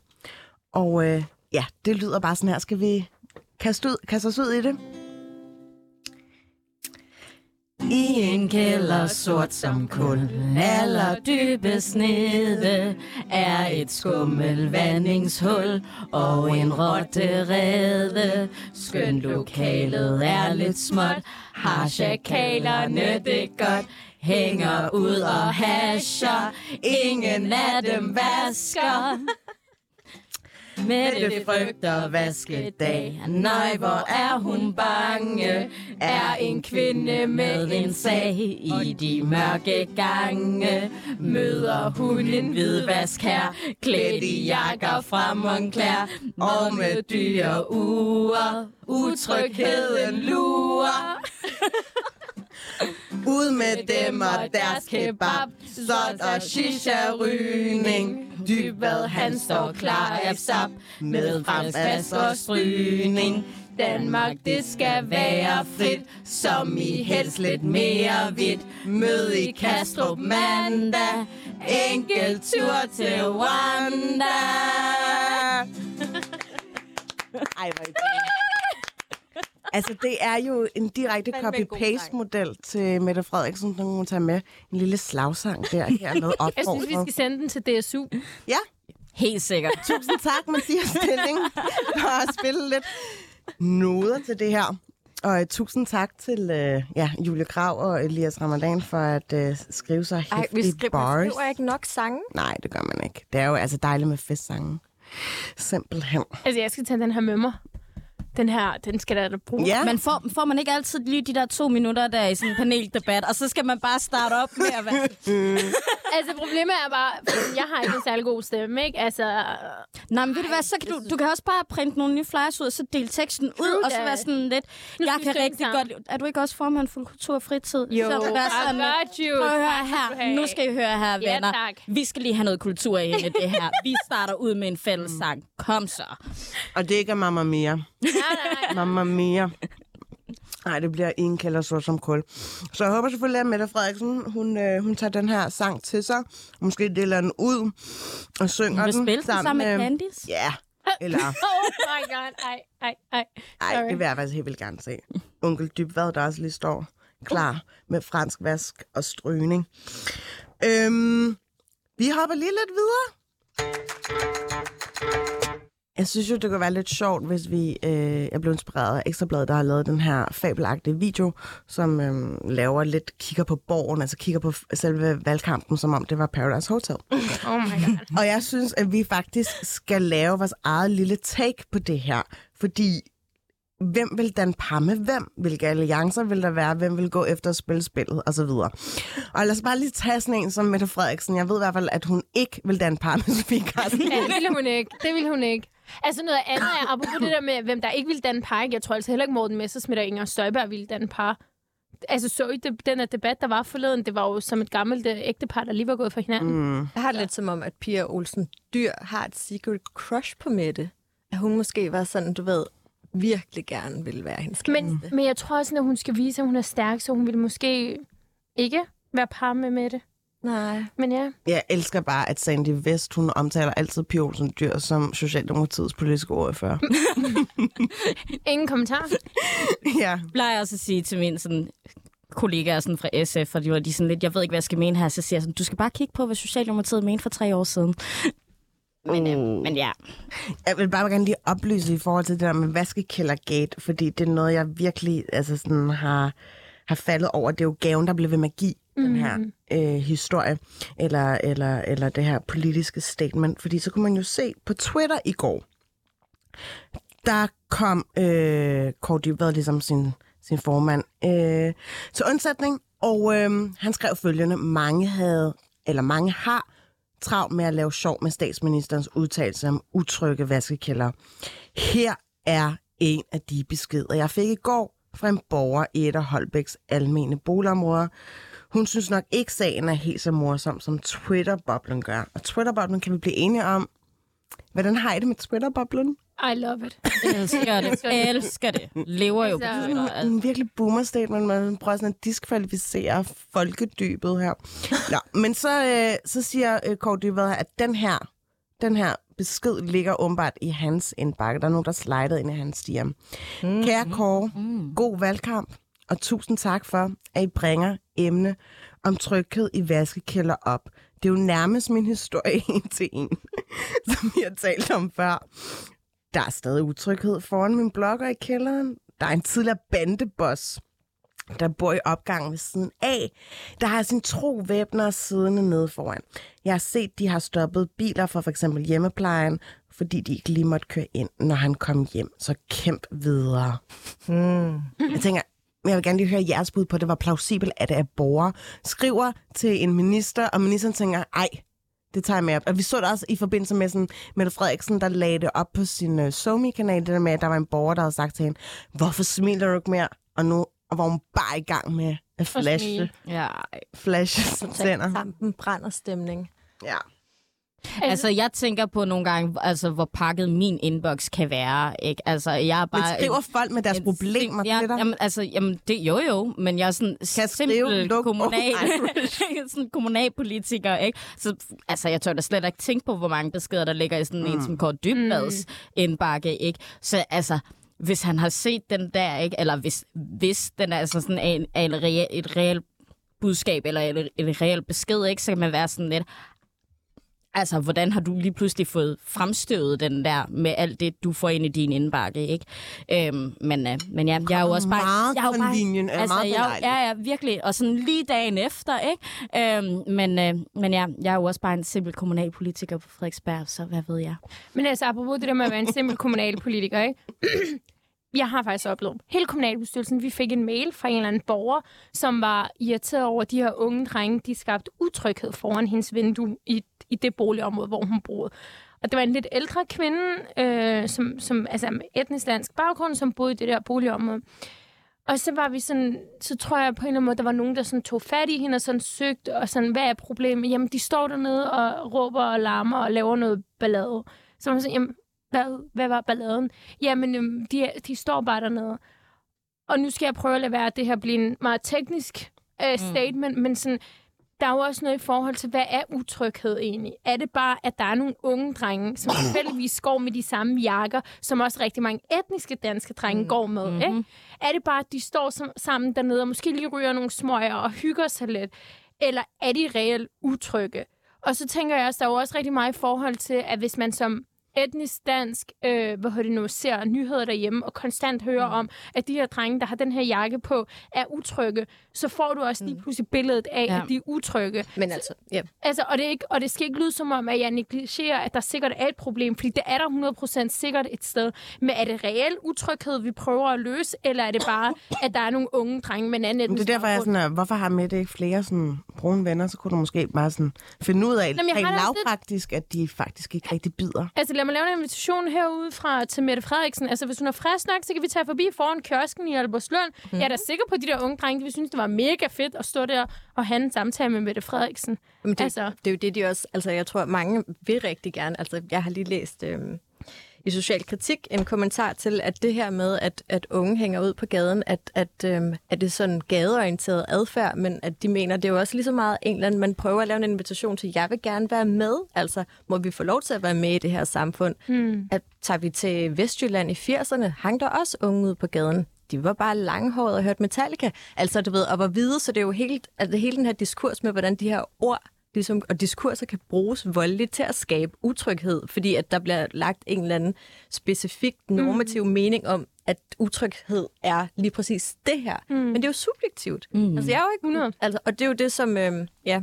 Og øh, ja, det lyder bare sådan her. Skal vi kaste, ud, kaste os ud i det?
I en kælder sort som kul, aller dybest nede, er et skummelvandingshul og en rotterede. Skøn lokalet er lidt småt, har chakalerne det godt, hænger ud og hasher, ingen af dem vasker. Med det frygter vaskedag. Nej, hvor er hun bange. Er en kvinde med en sag I de mørke gange. Møder hun en hvidvask her. Klædt i jakker fra Moncler Og med dyre uger. Utrygheden lurer
Ud med dem og deres kebab, sot og shisha-rygning.
Dybvad, han står klar af sap Med fremvask og stryning. Danmark, det skal være frit Som i helst lidt mere vidt. Mød i Kastrup mandag Enkelt tur til Rwanda
Ej, hvor er det Altså, det er jo en direkte copy-paste-model til Mette Frederiksen, når hun tager med en lille slagsang der her med
Jeg synes, vi skal sende den til DSU.
Ja,
Helt sikkert.
Tusind tak, Mathias Stilling, for at spille lidt noder til det her. Og uh, tusind tak til uh, ja, Julie Krav og Elias Ramadan for at uh, skrive så
Ej, vi
hæftige
skriver,
bars.
skriver ikke nok sange.
Nej, det gør man ikke. Det er jo altså dejligt med festsange. Simpelthen.
Altså, jeg skal tage den her med mig. Den her, den skal der da bruge.
Ja,
Men får, får man ikke altid lige de der to minutter der i sådan en paneldebat, og så skal man bare starte op med at være...
Altså, problemet er bare, jeg har ikke en særlig god stemme, ikke? Altså,
Nej, men ved du hvad, så kan du, du kan også bare printe nogle nye flyers ud, og så dele teksten ud,
True
og så være sådan lidt...
Nu
Jeg kan rigtig
sammen.
godt... Er du ikke også formand for kultur og fritid?
jo,
så
I
være sådan,
got you.
Prøv at høre her. Nu skal I høre her,
Ja,
venner.
tak.
Vi skal lige have noget kultur ind i det her. Vi starter ud med en fælles sang. Kom så.
og det ikke er Mamma Mia.
Nej.
Mamma Mia. Nej, det bliver en kælder sort som kul. Så jeg håber selvfølgelig, at Mette Frederiksen, hun, øh, hun tager den her sang til sig. Måske deler den ud og synger
Hun vil
den
spille den sammen med Candice.
Ja, eller...
Oh my god. Ej, ej, ej.
Ej,
Sorry.
det vil jeg faktisk helt vildt gerne se. Onkel Dybvad, der også lige står klar med fransk vask og strygning. Øhm, vi hopper lige lidt videre. Jeg synes jo, det kunne være lidt sjovt, hvis vi... Øh, jeg blev inspireret af Ekstrabladet, der har lavet den her fabelagtige video, som øh, laver lidt kigger på borgen, altså kigger på selve valgkampen, som om det var Paradise Hotel.
Oh my god.
Og jeg synes, at vi faktisk skal lave vores eget lille take på det her. Fordi hvem vil danne par med hvem? Hvilke alliancer vil der være? Hvem vil gå efter at spille spillet? Og så videre. Og lad os bare lige tage sådan en som Mette Frederiksen. Jeg ved i hvert fald, at hun ikke vil danne par med Sofie Carsten.
Ja, det ville hun ikke. Det ville hun ikke. Altså noget andet er, apropos det der med, hvem der ikke ville danne par. ikke? Jeg tror altså heller ikke, Morten Messersmith og Inger Støjberg ville danne par. Altså så I det, den her debat, der var forleden? Det var jo som et gammelt øh, ægtepar, der lige var gået fra hinanden. Mm.
Jeg har det lidt som om, at Pia Olsen Dyr har et secret crush på Mette. At hun måske var sådan, du ved, virkelig gerne ville være hendes
Men,
kæreste.
men jeg tror også, at hun skal vise, at hun er stærk, så hun ville måske ikke være par med Mette.
Nej.
Men ja,
Jeg elsker bare, at Sandy Vest, hun omtaler altid Pia Olsen Dyr som Socialdemokratiets politiske ordfører.
ingen kommentar.
ja.
plejer også at sige til mine sådan, kollegaer sådan fra SF, og de var de sådan lidt, jeg ved ikke, hvad jeg skal mene her, så siger jeg sådan, du skal bare kigge på, hvad Socialdemokratiet mente for tre år siden. Men, øh, men ja,
Jeg vil bare gerne lige oplyse i forhold til det der med vaskekældergate, fordi det er noget, jeg virkelig altså sådan, har, har faldet over. Det er jo gaven, der bliver ved magi, mm. den her øh, historie, eller, eller, eller det her politiske statement. Fordi så kunne man jo se på Twitter i går, der kom øh, Kåre Dybvad, ligesom sin, sin formand, øh, til undsætning, og øh, han skrev følgende, mange havde, eller mange har travlt med at lave sjov med statsministerens udtalelse om utrygge vaskekælder. Her er en af de beskeder, jeg fik i går fra en borger i et af Holbæks almene boligområder. Hun synes nok ikke, sagen er helt så morsom, som Twitter-boblen gør. Og Twitter-boblen kan vi blive enige om. Hvordan har I det med Twitter-boblen?
I love it.
elsker det. elsker det. Lever jo på
Altså-
Twitter. Altså.
En virkelig boomer statement, man prøver sådan at diskvalificere folkedybet her. Nå, men så, øh, så siger øh, Kåre Dybvad, at den her, den her besked ligger åbenbart i hans indbakke. Der er nogen, der slider ind i hans stier. Mm. Kære Kåre, mm. god valgkamp, og tusind tak for, at I bringer emne om tryghed i vaskekælder op. Det er jo nærmest min historie en til en, som vi har talt om før. Der er stadig utryghed foran min blogger i kælderen. Der er en tidligere bandeboss, der bor i opgangen ved siden af. Der har sin tro væbner siddende nede foran. Jeg har set, de har stoppet biler fra for eksempel hjemmeplejen, fordi de ikke lige måtte køre ind, når han kom hjem. Så kæmp videre. Hmm. Jeg tænker, jeg vil gerne lige høre jeres bud på, at det var plausibelt, at er borgere skriver til en minister, og ministeren tænker, ej, det tager jeg med op. Og vi så det også i forbindelse med sådan, Mette Frederiksen, der lagde det op på sin uh, SoMe-kanal, det der med, at der var en borger, der havde sagt til hende, hvorfor smiler du ikke mere? Og nu var hun bare i gang med at flashe.
Ja.
flashe sine tænder.
Kampen brænder stemning.
Ja.
Altså, jeg tænker på nogle gange, altså, hvor pakket min inbox kan være. Ikke? Altså, jeg er
Men
bare...
skriver folk med deres
en
problemer
ja,
til dig?
jamen, altså, jamen, det, jo jo, men jeg er sådan
Kan skrive,
simpel
luk
kommunal, sådan kommunalpolitiker, ikke? Så altså, jeg tør da slet ikke tænke på, hvor mange beskeder, der ligger i sådan en som Kåre Dybvads indbakke, ikke? Så altså, hvis han har set den der, ikke? Eller hvis, hvis den er altså sådan en, en real, et reelt budskab, eller en, en reelt besked, ikke? Så kan man være sådan lidt, altså, hvordan har du lige pludselig fået fremstøvet den der med alt det, du får ind i din indbakke, ikke? Øhm, men, øh, men ja, jeg er jo også bare...
meget
jeg er jo
fra linjen, er
altså,
meget
jeg, ja, ja, virkelig. Og sådan lige dagen efter, ikke? Øhm, men, øh, men ja, jeg er jo også bare en simpel kommunalpolitiker på Frederiksberg, så hvad ved jeg?
Men altså, apropos det der med at være en simpel kommunalpolitiker, ikke? Jeg har faktisk oplevet, hele kommunalbestyrelsen, vi fik en mail fra en eller anden borger, som var irriteret over, at de her unge drenge, de skabte utryghed foran hendes vindue i, i det boligområde, hvor hun boede. Og det var en lidt ældre kvinde, øh, som, som, altså med etnisk dansk baggrund, som boede i det der boligområde. Og så var vi sådan, så tror jeg på en eller anden måde, der var nogen, der sådan tog fat i hende og sådan søgte, og sådan, hvad er problemet? Jamen, de står dernede og råber og larmer og laver noget ballade. Så man sådan, jamen, hvad, hvad var balladen? Jamen, øhm, de, de står bare dernede. Og nu skal jeg prøve at lade være, at det her bliver en meget teknisk øh, statement, mm. men sådan, der er jo også noget i forhold til, hvad er utryghed egentlig? Er det bare, at der er nogle unge drenge, som tilfældigvis går med de samme jakker, som også rigtig mange etniske danske drenge mm. går med? Mm-hmm. Ikke? Er det bare, at de står som, sammen dernede og måske lige ryger nogle smøger og hygger sig lidt? Eller er de reelt utrygge? Og så tænker jeg også, der er jo også rigtig meget i forhold til, at hvis man som etnisk dansk, øh, hvad hedder det nu, ser nyheder derhjemme og konstant hører mm. om, at de her drenge, der har den her jakke på, er utrygge, så får du også lige pludselig billedet af,
Ja.
at de er utrygge.
Men altså, ja.
Altså, og, det er ikke, og det skal ikke lyde som om, at jeg negligerer, at der sikkert er et problem, fordi det er der 100% sikkert et sted. Men er det reel utryghed, vi prøver at løse, eller er det bare, at der er nogle unge drenge med en anden
det er derfor, jeg er sådan, at, hvorfor har Mette ikke flere sådan, brune venner? Så kunne du måske bare sådan, finde ud af,
Jamen, jeg
rent
også lidt-
lavpraktisk, at de faktisk ikke rigtig bider.
Altså, lad mig lave en invitation herude fra til Mette Frederiksen. Altså, hvis hun er frisk nok, så kan vi tage forbi foran kiosken i Albertslund. Mm. Jeg er da sikker på, at de der unge drenge, de vil synes, det var mega fedt at stå der og have en samtale med Mette Frederiksen.
Men det,
Altså-
det er jo det, de også... Altså, jeg tror, mange vil rigtig gerne... Altså, jeg har lige læst øhm, i Social Kritik en kommentar til, at det her med, at, at unge hænger ud på gaden, at, at, øhm, at det er sådan gadeorienteret adfærd, men at de mener, det er jo også lige så meget en eller anden, man prøver at lave en invitation til, jeg vil gerne være med. Altså, må vi få lov til at være med i det her samfund? Hmm. At tager vi til Vestjylland i 80'erne, hang der også unge ud på gaden de var bare langhåret og hørte Metallica. Altså, du ved, og var hvide, så det er jo helt, altså, hele den her diskurs med, hvordan de her ord ligesom, og diskurser kan bruges voldeligt til at skabe utryghed, fordi at der bliver lagt en eller anden specifik normativ mm. mening om, at utryghed er lige præcis det her. Mm. Men det er jo subjektivt. Mm. Altså, jeg er jo ikke...
100.
Altså, og det er jo det, som... Øhm, ja,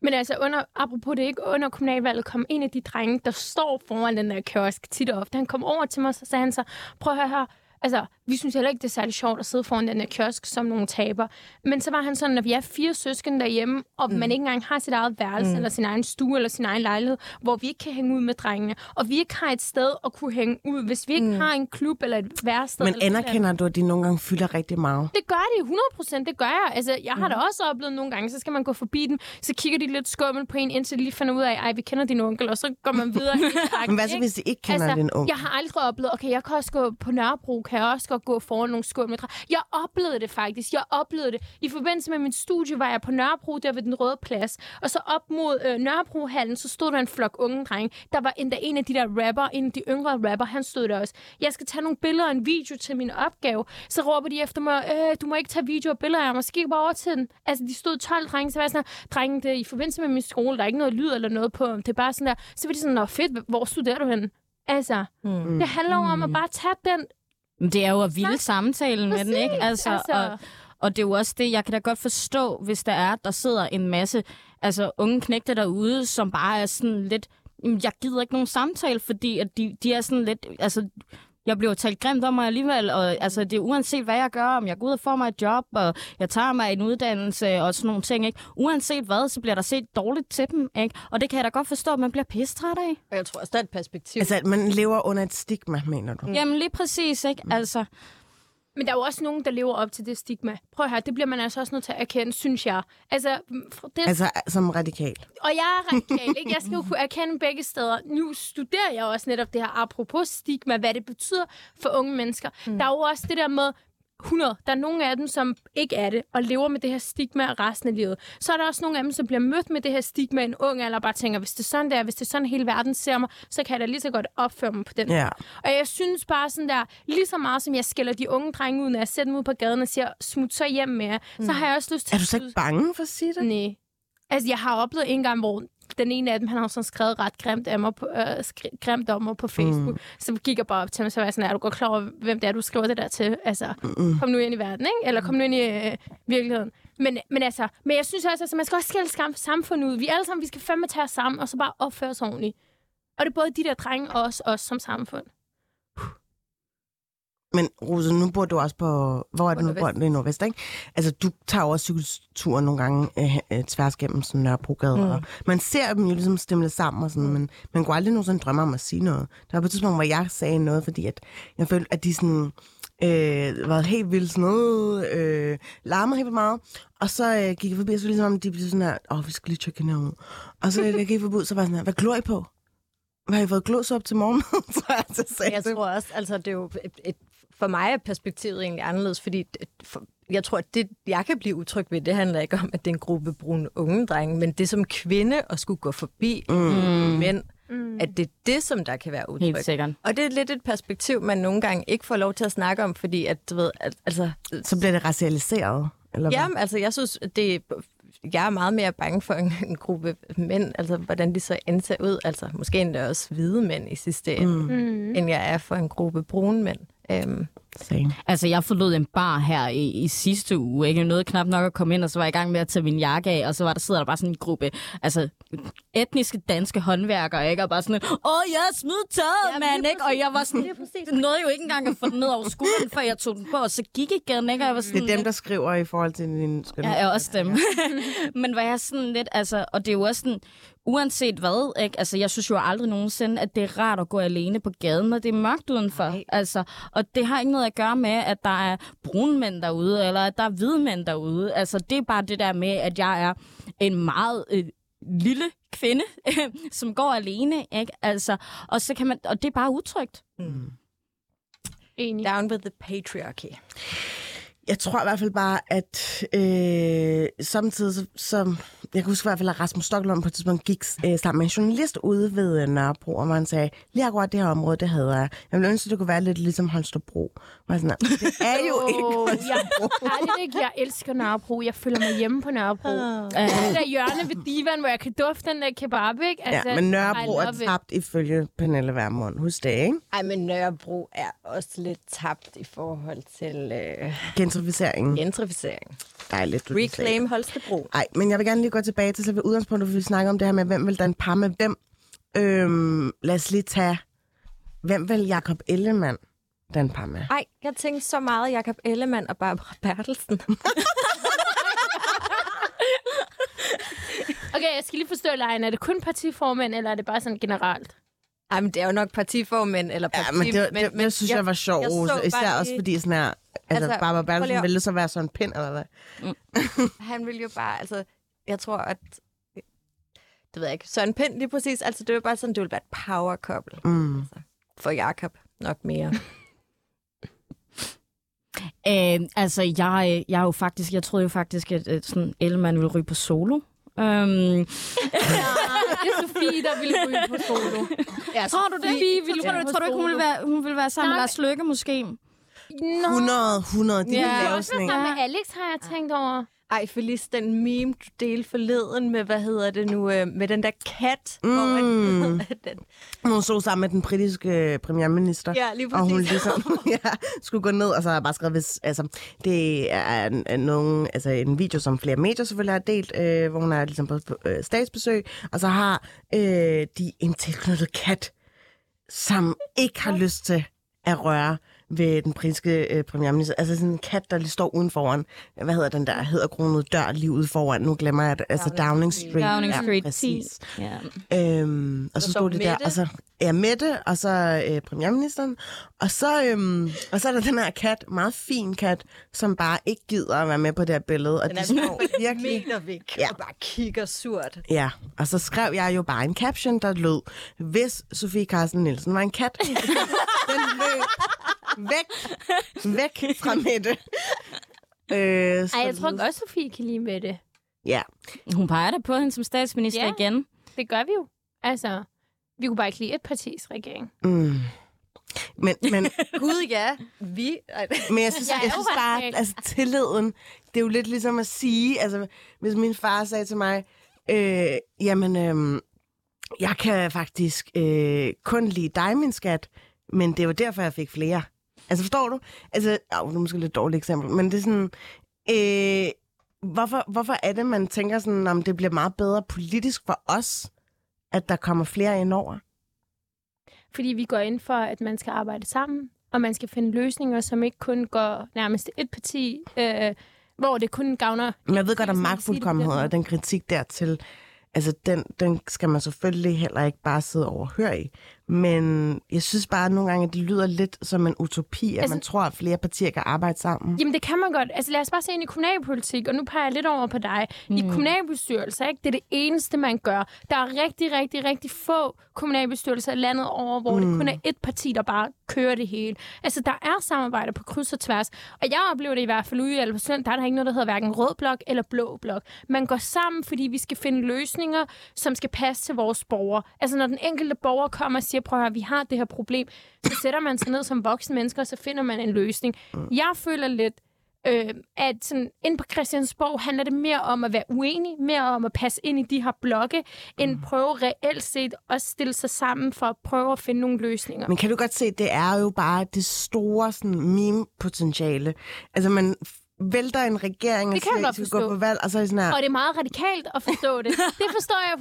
Men altså, under, apropos det ikke, under kommunalvalget kom en af de drenge, der står foran den der kiosk tit og ofte. Han kom over til mig, og så sagde han så, prøv at høre her, altså, vi synes heller ikke, det er særlig sjovt at sidde foran den her kiosk som nogle taber. Men så var han sådan, at vi er fire søskende derhjemme, og mm. man ikke engang har sit eget værelse, mm. eller sin egen stue, eller sin egen lejlighed, hvor vi ikke kan hænge ud med drengene, og vi ikke har et sted at kunne hænge ud, hvis vi ikke mm. har en klub eller et værsted.
Men
eller
anerkender du, at de nogle gange fylder rigtig meget?
Det gør de 100 procent, det gør jeg. Altså, jeg har da også oplevet nogle gange, så skal man gå forbi den, så kigger de lidt skummelt på en, indtil de lige finder ud af, ej, vi kender din onkel, og så går man videre.
Men hvad så, hvis de ikke kender din onkel?
Jeg har aldrig oplevet, okay, jeg kan også gå på Nørrebro, kan jeg også godt gå foran nogle skumle træer. Jeg oplevede det faktisk, jeg oplevede det. I forbindelse med min studie var jeg på Nørrebro, der ved den røde plads, og så op mod øh, Nørrebrohallen, så stod der en flok unge drenge. Der var endda en af de der rapper, en af de yngre rapper, han stod der også. Jeg skal tage nogle billeder og en video til min opgave. Så råber de efter mig, øh, du må ikke tage video og billeder af mig, så gik jeg bare over til den. Altså, de stod 12 drenge, så var jeg sådan, drenge, det er i forbindelse med min skole, der er ikke noget lyd eller noget på. Det er bare sådan der. Så var de sådan, nå fedt, hvor studerer du henne? Altså, mm. det handler om at bare tage den
Men det er jo at vilde samtalen med den, ikke? Altså,
altså.
Og, og det er jo også det, jeg kan da godt forstå, hvis der er, der sidder en masse altså, unge knægte derude, som bare er sådan lidt, "Jamen, jeg gider ikke nogen samtale, fordi at de, de er sådan lidt, altså, jeg bliver talt grimt om mig alligevel, og altså, det er uanset, hvad jeg gør, om jeg går ud og får mig et job, og jeg tager mig en uddannelse og sådan nogle ting, ikke? Uanset hvad, så bliver der set dårligt til dem, ikke? Og det kan jeg da godt forstå, at man bliver pistræt af.
og jeg tror også, der er et perspektiv.
Altså, at man lever under et stigma, mener du?
Jamen lige præcis, ikke? Altså,
Men der er jo også nogen, der lever op til det stigma. Prøv at høre, det bliver man altså også nødt til at erkende, synes jeg. Altså, f- det,
Altså, som radikal.
og jeg er radikal, ikke? Jeg skal jo kunne erkende begge steder. Nu studerer jeg også netop det her apropos stigma, hvad det betyder for unge mennesker. Mm. Der er jo også det der med, 100. Der er nogle af dem, som ikke er det, og lever med det her stigma resten af livet. Så er der også nogle af dem, som bliver mødt med det her stigma i en ung alder, og bare tænker, hvis det er sådan der, hvis det er sådan hele verden ser mig, så kan jeg da lige så godt opføre mig på den
Ja.
og jeg synes bare sådan der, lige så meget som jeg skælder de unge drenge ud, når jeg sætter dem ud på gaden og siger, smut så hjem med jer, mm. så har jeg også lyst til
Er du så ikke bange for at sige det?
Nej. Altså, jeg har oplevet en gang, hvor den ene af dem, han har sådan skrevet ret grimt, af mig på, øh, skri- grimt om mig på Facebook. Mm. Så gik jeg bare op til mig, så var jeg sådan, er du godt klar over, hvem det er, du skriver det der til? Altså, mm. kom nu ind i verden, ikke? Eller kom nu ind i øh, virkeligheden. Men, men altså, men jeg synes også, at man skal også skille skam samfundet ud. Vi alle sammen, vi skal fandme tage os sammen, og så bare opføre os ordentligt. Og det er både de der drenge og os, os som samfund.
Men Rose, nu bor du også på... Hvor er det nu? Bor du i Nordvest, ikke? Altså, du tager også cykelturen nogle gange øh, øh, tværs gennem sådan Nørrebrogade. Mm. Og man ser dem jo ligesom stemle sammen og sådan, men man kunne aldrig nogensinde drømme om at sige noget. Der var på et tidspunkt, hvor jeg sagde noget, fordi at jeg følte, at de sådan... Øh, var helt vildt sådan noget, øh, larmede helt vildt meget. Og så øh, gik jeg forbi, og så ligesom om de blev sådan her, åh, oh, vi skal lige tjekke hende ud. Og så da jeg gik forbi, så var jeg sådan her, hvad glor I på? Hvad har I fået glås op til morgen? så jeg så sagde
Jeg
til
tror også, altså det er jo et, et, for mig er perspektivet egentlig anderledes, fordi for, jeg tror, at det, jeg kan blive utryg ved, det handler ikke om, at det er en gruppe brune unge drenge, men det som kvinde at skulle gå forbi mm. mænd, mm. at det er det, som der kan være utryg.
Helt sikkert.
Og det er lidt et perspektiv, man nogle gange ikke får lov til at snakke om, fordi at, du ved, at, altså,
Så bliver det racialiseret, eller hvad?
Jamen, altså, jeg synes, at det, jeg er meget mere bange for en, en gruppe mænd, altså hvordan de så endte ud, altså måske endda også hvide mænd i sidste ende, mm. end jeg er for en gruppe brune mænd. Øhm,
Same.
Altså, jeg forlod en bar her i, i sidste uge. Ikke? Jeg nåede knap nok at komme ind, og så var jeg i gang med at tage min jakke af, og så var der, sidder der bare sådan en gruppe altså, etniske danske håndværkere, ikke? og bare sådan, åh, jeg har smidt tøjet, mand, ikke? Og jeg var sådan, det nåede jo ikke engang at få den ned over skulderen, før jeg tog den på, og så gik igen, ikke? Og jeg var sådan,
Det er dem, der skriver i forhold til din... Skal
Ja, er også dem. Men var jeg sådan lidt, altså, og det er jo også sådan, uanset hvad, ikke? Altså, jeg synes jo aldrig nogensinde, at det er rart at gå alene på gaden, når det er mørkt udenfor. Nej. Altså, og det har ikke noget at gøre med, at der er brune mænd derude, eller at der er hvide mænd derude. Altså, det er bare det der med, at jeg er en meget øh, lille kvinde, som går alene, ikke? Altså, og, så kan man, og det er bare utrygt.
Enig.
down with the patriarchy.
Jeg tror i hvert fald bare, at øh, samtidig, så, så, jeg kan huske i hvert fald, at Rasmus Stoklund på et tidspunkt gik øh, sammen med en journalist ude ved øh, Nørrebro, og man sagde, lige akkurat det her område, det havde jeg. Jeg ville ønske, at det kunne være lidt ligesom Holstebro. Og sådan, det er jo ikke
Åh,
Holstebro.
jeg, ærligt ikke, jeg elsker Nørrebro. Jeg føler mig hjemme på Nørrebro. Uh. Det der hjørne ved divan, hvor jeg kan dufte den der kebab, ikke? Altså,
Ja, men Nørrebro er
love it.
tabt ifølge Pernille Vermund. Husk det, ikke?
Ej, men Nørrebro er også lidt tabt i forhold til øh,
Gentrificeringen.
gentrificering.
Dejligt, du
Reclaim Holstebro.
Nej, men jeg vil gerne lige gå tilbage til selve udgangspunktet, for vi snakker om det her med, hvem vil danne par med hvem. Øhm, lad os lige tage, hvem vil Jakob Ellemann danne par med?
Ej, jeg tænkte så meget Jakob Ellemann og Barbara Bertelsen.
Okay, jeg skal lige forstå lejen. Er det kun partiformand, eller er det bare sådan generelt?
Ej, men det er jo nok partiformænd eller parti...
Ja, men det, det, det, det synes jeg, var sjovt,
jeg så
Rose.
bare
Især
lige-
også fordi sådan her, altså,
Altså,
Barbara Bertelsen ville så være sådan en pind, eller hvad?
Han vil jo bare, altså, jeg tror, at... Det ved jeg ikke. Søren Pind lige præcis. Altså, det var bare sådan, det ville være et power couple.
Mm.
Altså, for Jakob nok mere.
Øh, altså, jeg, jeg er jo faktisk, jeg troede jo faktisk, at, at sådan Ellemann ville ryge på solo. Øhm,
Ja, det er Sofie, der ville ryge på solo.
ja,
tror du det?
Sofie ville
Tror du, tror du ikke, hun ville være, hun ville være sammen med
Nej.
Lars Løkke måske?
Nå,
100, 100, de
Ja.
ja.
det
lave
er også
sådan en.
sammen med Alex, har jeg tænkt over.
Ej, Felice, den meme, du delte forleden med, hvad hedder det nu, øh, med den der kat. Mm. Hvor
Mm.
at, den,
Hun så sammen med den britiske premierminister.
ja, lige
Og hun
præcis.
ligesom ja, skulle gå ned, og så har jeg bare skrevet, hvis, altså, det er en, en, nogen, altså, en video, som flere medier selvfølgelig har delt, øh, hvor hun er ligesom på øh, statsbesøg, og så har øh, de en tilknyttet kat, som ikke har lyst til at røre ved den britiske øh, premierminister. Altså sådan en kat, der lige står uden foran, hvad hedder den der, hedder kronet dør lige ude foran. Nu glemmer jeg det. Altså Downing Street.
Downing Street
Ja, præcis.
Ja.
Øhm, og så
så
stod det der, og så ja, Mette, og så øh, premierministeren, og så, øhm, og så er der den her kat, meget fin kat, som bare ikke gider at være med på det her billede, og
Den
de står virkelig...
meter væk
Ja.
og bare kigger surt.
Ja, og så skrev jeg jo bare en caption, der lød, hvis Sofie Carsten Nielsen var en kat, den løb væk, væk fra Mette. Øh,
Ej, jeg tror godt, Sofie kan lide med det.
Ja,
Hun peger da på hende som statsminister
Ja.
igen.
Det gør vi jo. Altså, vi kunne bare ikke lide et partis regering.
mm. Men, men
Gud, ja. Vi... Ej,
Men jeg synes,
Jeg
jeg,
er
synes bare,
radikal.
altså tilliden, det er jo lidt ligesom at sige, altså hvis min far sagde til mig, Øh, jamen, øh, jeg kan faktisk øh, kun lide dig, min skat, men det var derfor, jeg fik flere. Altså, forstår du? Altså, åh, det er måske et lidt dårligt eksempel, men det er sådan... Øh, hvorfor, hvorfor er det, man tænker sådan, om det bliver meget bedre politisk for os, at der kommer flere ind over?
Fordi vi går ind for, at man skal arbejde sammen, og man skal finde løsninger, som ikke kun går nærmest et parti, øh, hvor det kun gavner...
Men jeg ved godt, at magtfuldkommenhed og den kritik dertil, altså den, den skal man selvfølgelig heller ikke bare sidde og overhøre i. Men jeg synes bare at nogle gange, at det lyder lidt som en utopi, at
Altså-
man tror, at flere partier kan arbejde sammen.
Jamen, det kan man godt. Altså, lad os bare se ind i kommunalpolitik, og nu peger jeg lidt over på dig. Mm. I kommunalbestyrelser, ikke? det er det eneste, man gør. Der er rigtig, rigtig, rigtig få kommunalbestyrelser i landet over, hvor mm. det kun er et parti, der bare kører det hele. Altså, der er samarbejder på kryds og tværs. Og jeg oplever det i hvert fald ude i Albertslund, der er der ikke noget, der hedder hverken rød blok eller blå blok. Man går sammen, fordi vi skal finde løsninger, som skal passe til vores borgere. Altså, når den enkelte borger kommer og siger, prøv at høre, vi har det her problem, så sætter man sig ned som voksne mennesker, og så finder man en løsning. Jeg føler lidt, øh, at sådan, inde på Christiansborg handler det mere om at være uenig, mere om at passe ind i de her blokke, end prøve reelt set at stille sig sammen for at prøve at finde nogle løsninger.
Men kan du godt se, det er jo bare det store sådan, meme-potentiale. Altså, man vælter en regering og
Det kan jeg
siger, gå på valg, og så er det sådan her,
Og det er meget radikalt at forstå det. Det forstår jeg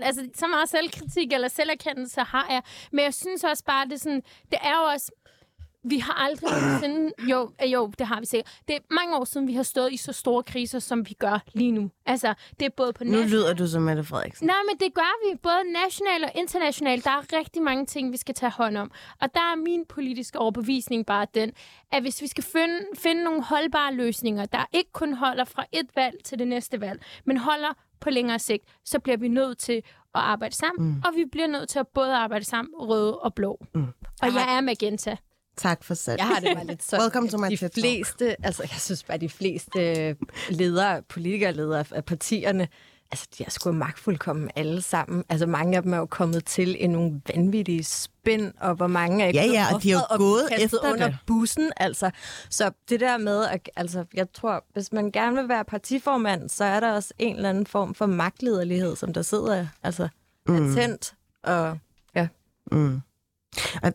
100%. Altså, så meget selvkritik eller selverkendelse har jeg. Men jeg synes også bare, det er sådan... Det er jo også... Vi har aldrig nogensinde... Jo, øh, jo, det har vi sikkert. Det er mange år siden, vi har stået i så store kriser, som vi gør lige nu. Altså, det er både på
nu lyder du som Mette Frederiksen.
Nej, men det gør vi både nationalt og internationalt. Der er rigtig mange ting, vi skal tage hånd om. Og der er min politiske overbevisning bare den, at hvis vi skal finde, finde nogle holdbare løsninger, der ikke kun holder fra et valg til det næste valg, men holder på længere sigt, så bliver vi nødt til at arbejde sammen, mm. og vi bliver nødt til at både arbejde sammen, røde og blå. Mm. Og jeg er magenta.
Tak for sat.
Jeg har det bare lidt sådan,
Welcome to my
de fleste, altså jeg synes bare, de fleste ledere, politikerledere af partierne, altså de er sgu magtfuldkommen alle sammen. Altså mange af dem er jo kommet til i nogle vanvittige spænd, og hvor mange er
Ja, ja, og de er jo gået efter
under
det.
bussen, altså. Så det der med, at, altså jeg tror, hvis man gerne vil være partiformand, så er der også en eller anden form for magtlederlighed, som der sidder, altså mm. latent, og ja.
Mm. Og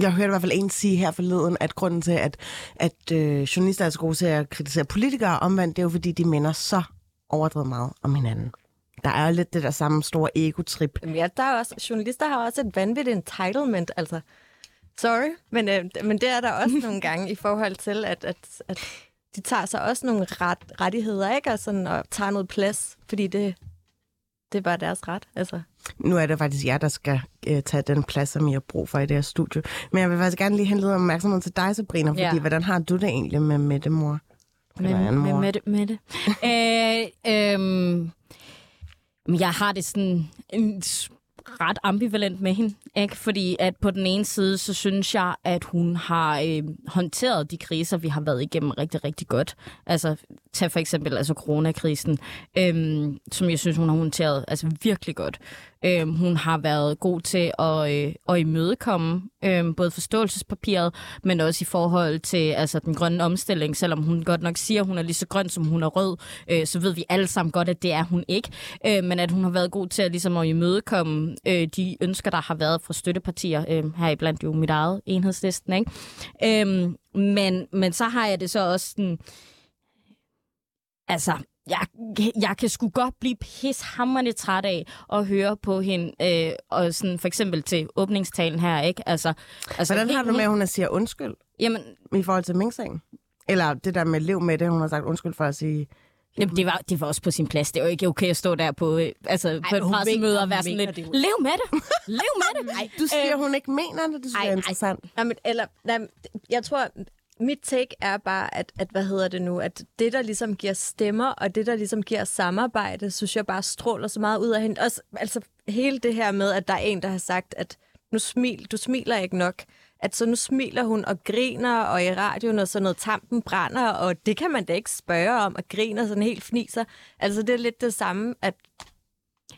jeg hørte i hvert fald en sige her forleden, at grunden til, at, at øh, journalister er så gode til at kritisere politikere omvendt, det er jo fordi, de minder så overdrevet meget om hinanden. Der er jo lidt det der samme store ego-trip.
Jamen, Ja, der er også, journalister har også et vanvittigt entitlement, altså. Sorry, men, øh, men det er der også nogle gange i forhold til, at, at, at de tager sig også nogle ret, rettigheder, ikke? Og, sådan, og tager noget plads, fordi det, det er bare deres ret, altså.
Nu er det faktisk jer, der skal øh, tage den plads, som I har brug for i det her studie. Men jeg vil faktisk gerne lige henlede opmærksomhed til dig, Sabrina, fordi
Ja.
hvordan har du det egentlig med Mette, mor?
Med, med,
mor?
med, det, med det. øh, øhm, jeg har det sådan en ret ambivalent med hende, ikke? Fordi at på den ene side, så synes jeg, at hun har øh, håndteret de kriser, vi har været igennem rigtig, rigtig godt. Altså, tag for eksempel altså coronakrisen, øhm, som jeg synes, hun har håndteret altså virkelig godt. Øhm, hun har været god til at, øh, at imødekomme øhm, både forståelsespapiret, men også i forhold til altså, den grønne omstilling. Selvom hun godt nok siger, at hun er lige så grøn, som hun er rød, øh, så ved vi alle sammen godt, at det er hun ikke. Øh, men at hun har været god til at, ligesom, at imødekomme øh, de ønsker, der har været fra støttepartier, øh, heriblandt jo mit eget enhedslisten. Ikke? Øh, men, men så har jeg det så også sådan... Altså, jeg, jeg kan sgu godt blive pishammerende træt af at høre på hende, øh, og sådan for eksempel til åbningstalen her, ikke? Altså, altså
Hvordan har du med, at hun siger undskyld
Jamen,
i forhold til Mink-sagen? Eller det der med lev med det, hun har sagt undskyld for at sige...
Jamen, det var, det var også på sin plads. Det er jo ikke okay at stå der på, øh, altså, Ej, på et pressemøde og være sådan lidt,
det
lev med det, lev med det.
Nej, du siger, hun ikke mener det. Det synes jeg er interessant.
Nej, men, eller, nej, jeg tror, mit take er bare, at, at, hvad hedder det nu, at det, der ligesom giver stemmer, og det, der ligesom giver samarbejde, synes jeg bare stråler så meget ud af hende. Også, altså hele det her med, at der er en, der har sagt, at nu smil, du smiler ikke nok. At så nu smiler hun og griner, og i radioen og sådan noget, tampen brænder, og det kan man da ikke spørge om, og griner sådan helt fniser. Altså det er lidt det samme, at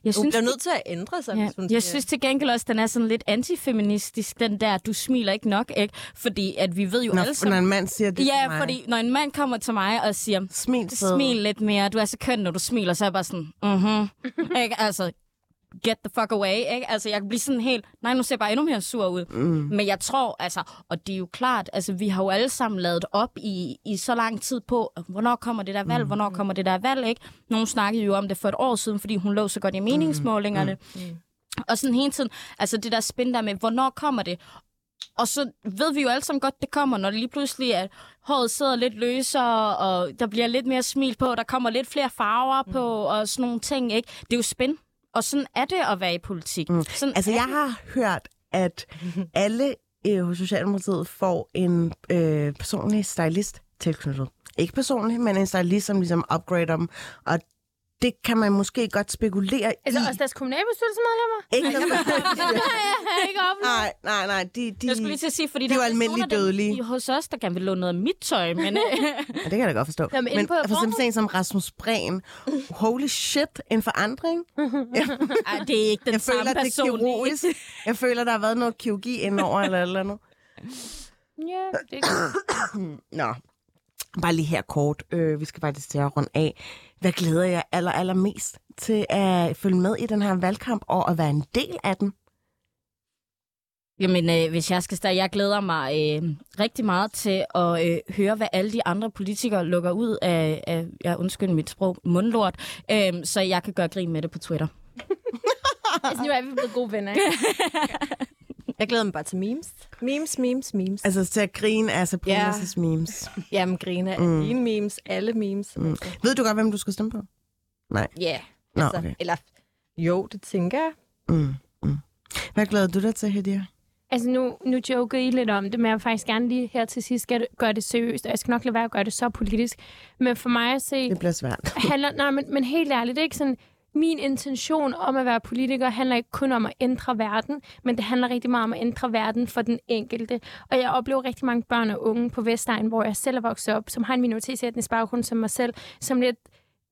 jeg
Hun
synes,
bliver nødt til at ændre sig,
Ja,
hvis hun
jeg synes til gengæld også, den er sådan lidt antifeministisk, den der, du smiler ikke nok, ikke? Fordi at vi ved jo alle
Når, når
sammen...
en mand siger det til
Ja,
mig.
fordi når en mand kommer til mig og siger,
Smil,
smil lidt mere, du er så køn, når du smiler, så er jeg bare sådan, mhm, ikke? Altså, get the fuck away, ikke? Altså, jeg kan blive sådan helt, nej, nu ser jeg bare endnu mere sur ud. Mm. Men jeg tror, altså, og det er jo klart, altså, vi har jo alle sammen lavet op i, i så lang tid på, hvornår kommer det der valg, mm. hvornår kommer det der valg, ikke? Nogle snakkede jo om det for et år siden, fordi hun lå så godt i meningsmålingerne. Mm. Og sådan hele tiden, altså det der spin der med, hvornår kommer det? Og så ved vi jo alle sammen godt, det kommer, når det lige pludselig er, håret sidder lidt løsere, og der bliver lidt mere smil på, der kommer lidt flere farver på, og sådan nogle ting, ikke? Det er jo spin. Og sådan er det at være i politik. Mm. Sådan
Altså, jeg
det.
har hørt, at alle øh, hos Socialdemokratiet får en øh, personlig stylist tilknyttet. Ikke personlig, men en stylist, som ligesom upgrader dem. Og det kan man måske godt spekulere
Altså
i.
også deres kommunalbestyrelsemedlemmer?
Ikke,
ikke op.
nej, nej, nej. De, de,
Jeg skulle lige til at sige, fordi
de er
der er dem
dødelige.
i- hos os, der gerne vil låne noget af mit tøj, men... øh,
Ja, det kan jeg da godt forstå.
Jamen,
men
på
for eksempel sådan som Rasmus Breen. Holy shit, en forandring.
ej, det er ikke den
Jeg
samme
føler, det er
person.
kirurgisk. Jeg føler, der har været noget kirurgi indover eller eller andet.
Ja, det er
Nå, bare lige her kort. Øh, vi skal faktisk til at runde af. Hvad glæder jeg aller, allermest til at følge med i den her valgkamp og at være en del af den?
Jamen, øh, hvis jeg skal starte, jeg glæder mig øh, rigtig meget til at øh, høre, hvad alle de andre politikere lukker ud af, af ja, undskyld mit sprog, mundlort, øh, så jeg kan gøre grin med det på Twitter.
altså, nu er vi blevet gode venner, ikke?
Jeg glæder mig bare til memes. Memes, memes, memes.
Altså til at grine af Sabrinas
Ja.
memes.
Jamen, grine af mm. dine memes, alle memes. Mm.
Ved du godt, hvem du skal stemme på?
Ja, yeah,
Nå,
altså,
okay.
eller jo, det tænker jeg.
Mm, mm. Hvad glæder du dig til, Hedia?
Altså, nu, nu jokede I lidt om det, men jeg vil faktisk gerne lige her til sidst det, gøre det seriøst, og jeg skal nok lade være at gøre det så politisk. Men for mig at se,
Det bliver svært.
handler, nej, men, men helt ærligt, det er ikke sådan, min intention om at være politiker handler ikke kun om at ændre verden, men det handler rigtig meget om at ændre verden for den enkelte. Og jeg oplever rigtig mange børn og unge på Vestegn, hvor jeg selv er vokset op, som har en minoritetsetnisk baggrund som mig selv, som lidt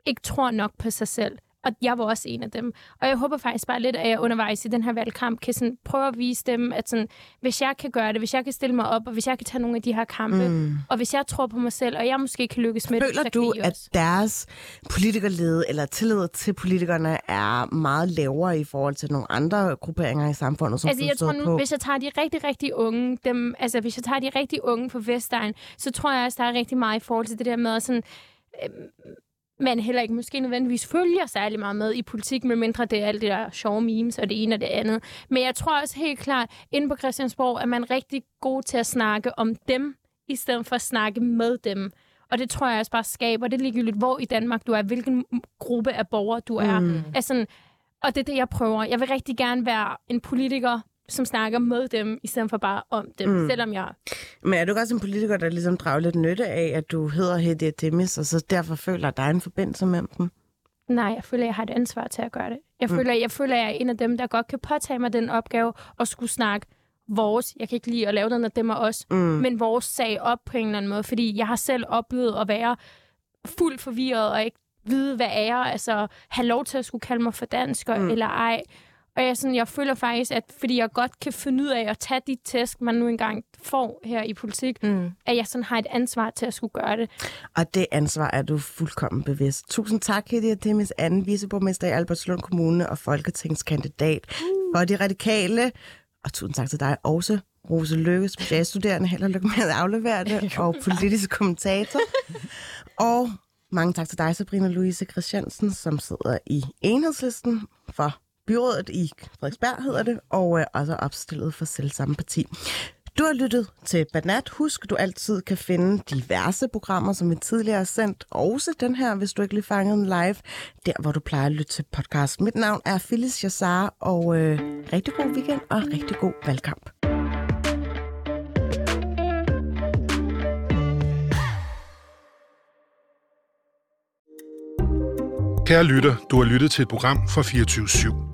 ikke tror nok på sig selv. Og jeg var også en af dem. Og jeg håber faktisk bare lidt, at jeg undervejs i den her valgkamp kan sådan prøve at vise dem, at sådan, hvis jeg kan gøre det, hvis jeg kan stille mig op, og hvis jeg kan tage nogle af de her kampe, mm. og hvis jeg tror på mig selv, og jeg måske kan lykkes med det,
Føler
så
du,
kan I
at
også.
deres politikerlede eller tillid til politikerne er meget lavere i forhold til nogle andre grupperinger i samfundet, som
Altså, jeg tror nu,
på?
hvis jeg tager de rigtig, rigtig unge, dem, altså hvis jeg tager de rigtig unge på Vestegn, så tror jeg også, der er rigtig meget i forhold til det der med, sådan, øh, man heller ikke måske nødvendigvis følger særlig meget med i politik, medmindre det er alt det der sjove memes og det ene og det andet. Men jeg tror også helt klart, inde på Christiansborg er man rigtig god til at snakke om dem, i stedet for at snakke med dem. Og det tror jeg også bare skaber, det er ligegyldigt, hvor i Danmark du er, hvilken gruppe af borgere du er. Mm. Altså, og det er det, jeg prøver. Jeg vil rigtig gerne være en politiker, som snakker med dem, i stedet for bare om dem, mm. selvom jeg...
Men er du også en politiker, der ligesom drager lidt nytte af, at du hedder Hedia Demis, og så derfor føler, er en forbindelse mellem dem?
Nej, jeg føler, jeg har et ansvar til at gøre det. Jeg, mm. føler, jeg føler, jeg er en af dem, der godt kan påtage mig den opgave og skulle snakke vores, jeg kan ikke lide at lave den af dem og os, mm. men vores sag op på en eller anden måde, fordi jeg har selv oplevet at være fuldt forvirret og ikke vide, hvad er jeg, altså have lov til at skulle kalde mig for dansker mm. eller ej. Og jeg, sådan, jeg føler faktisk, at fordi jeg godt kan finde ud af at tage de test, man nu engang får her i politik, mm. at jeg sådan har et ansvar til at skulle gøre det.
Og det ansvar er du fuldkommen bevidst. Tusind tak, Hedia Demis, anden viceborgmester i Albertslund Kommune og folketingskandidat for de radikale. Og tusind tak til dig også, Rose Lykke, specialstuderende. Held og lykke med at aflevere det, og politisk kommentator. Og mange tak til dig, Sabrina Louise Christiansen, som sidder i enhedslisten for byrådet i Frederiksberg, hedder det, og øh, også opstillet for selv samme parti. Du har lyttet til Banat. Husk, du altid kan finde diverse programmer, som vi tidligere har sendt. Også den her, hvis du ikke lige fangede den live, der hvor du plejer at lytte til podcast. Mit navn er Phyllis Jassar, og øh, rigtig god weekend og rigtig god valgkamp.
Kære lytter, du har lyttet til et program fra 24 /7.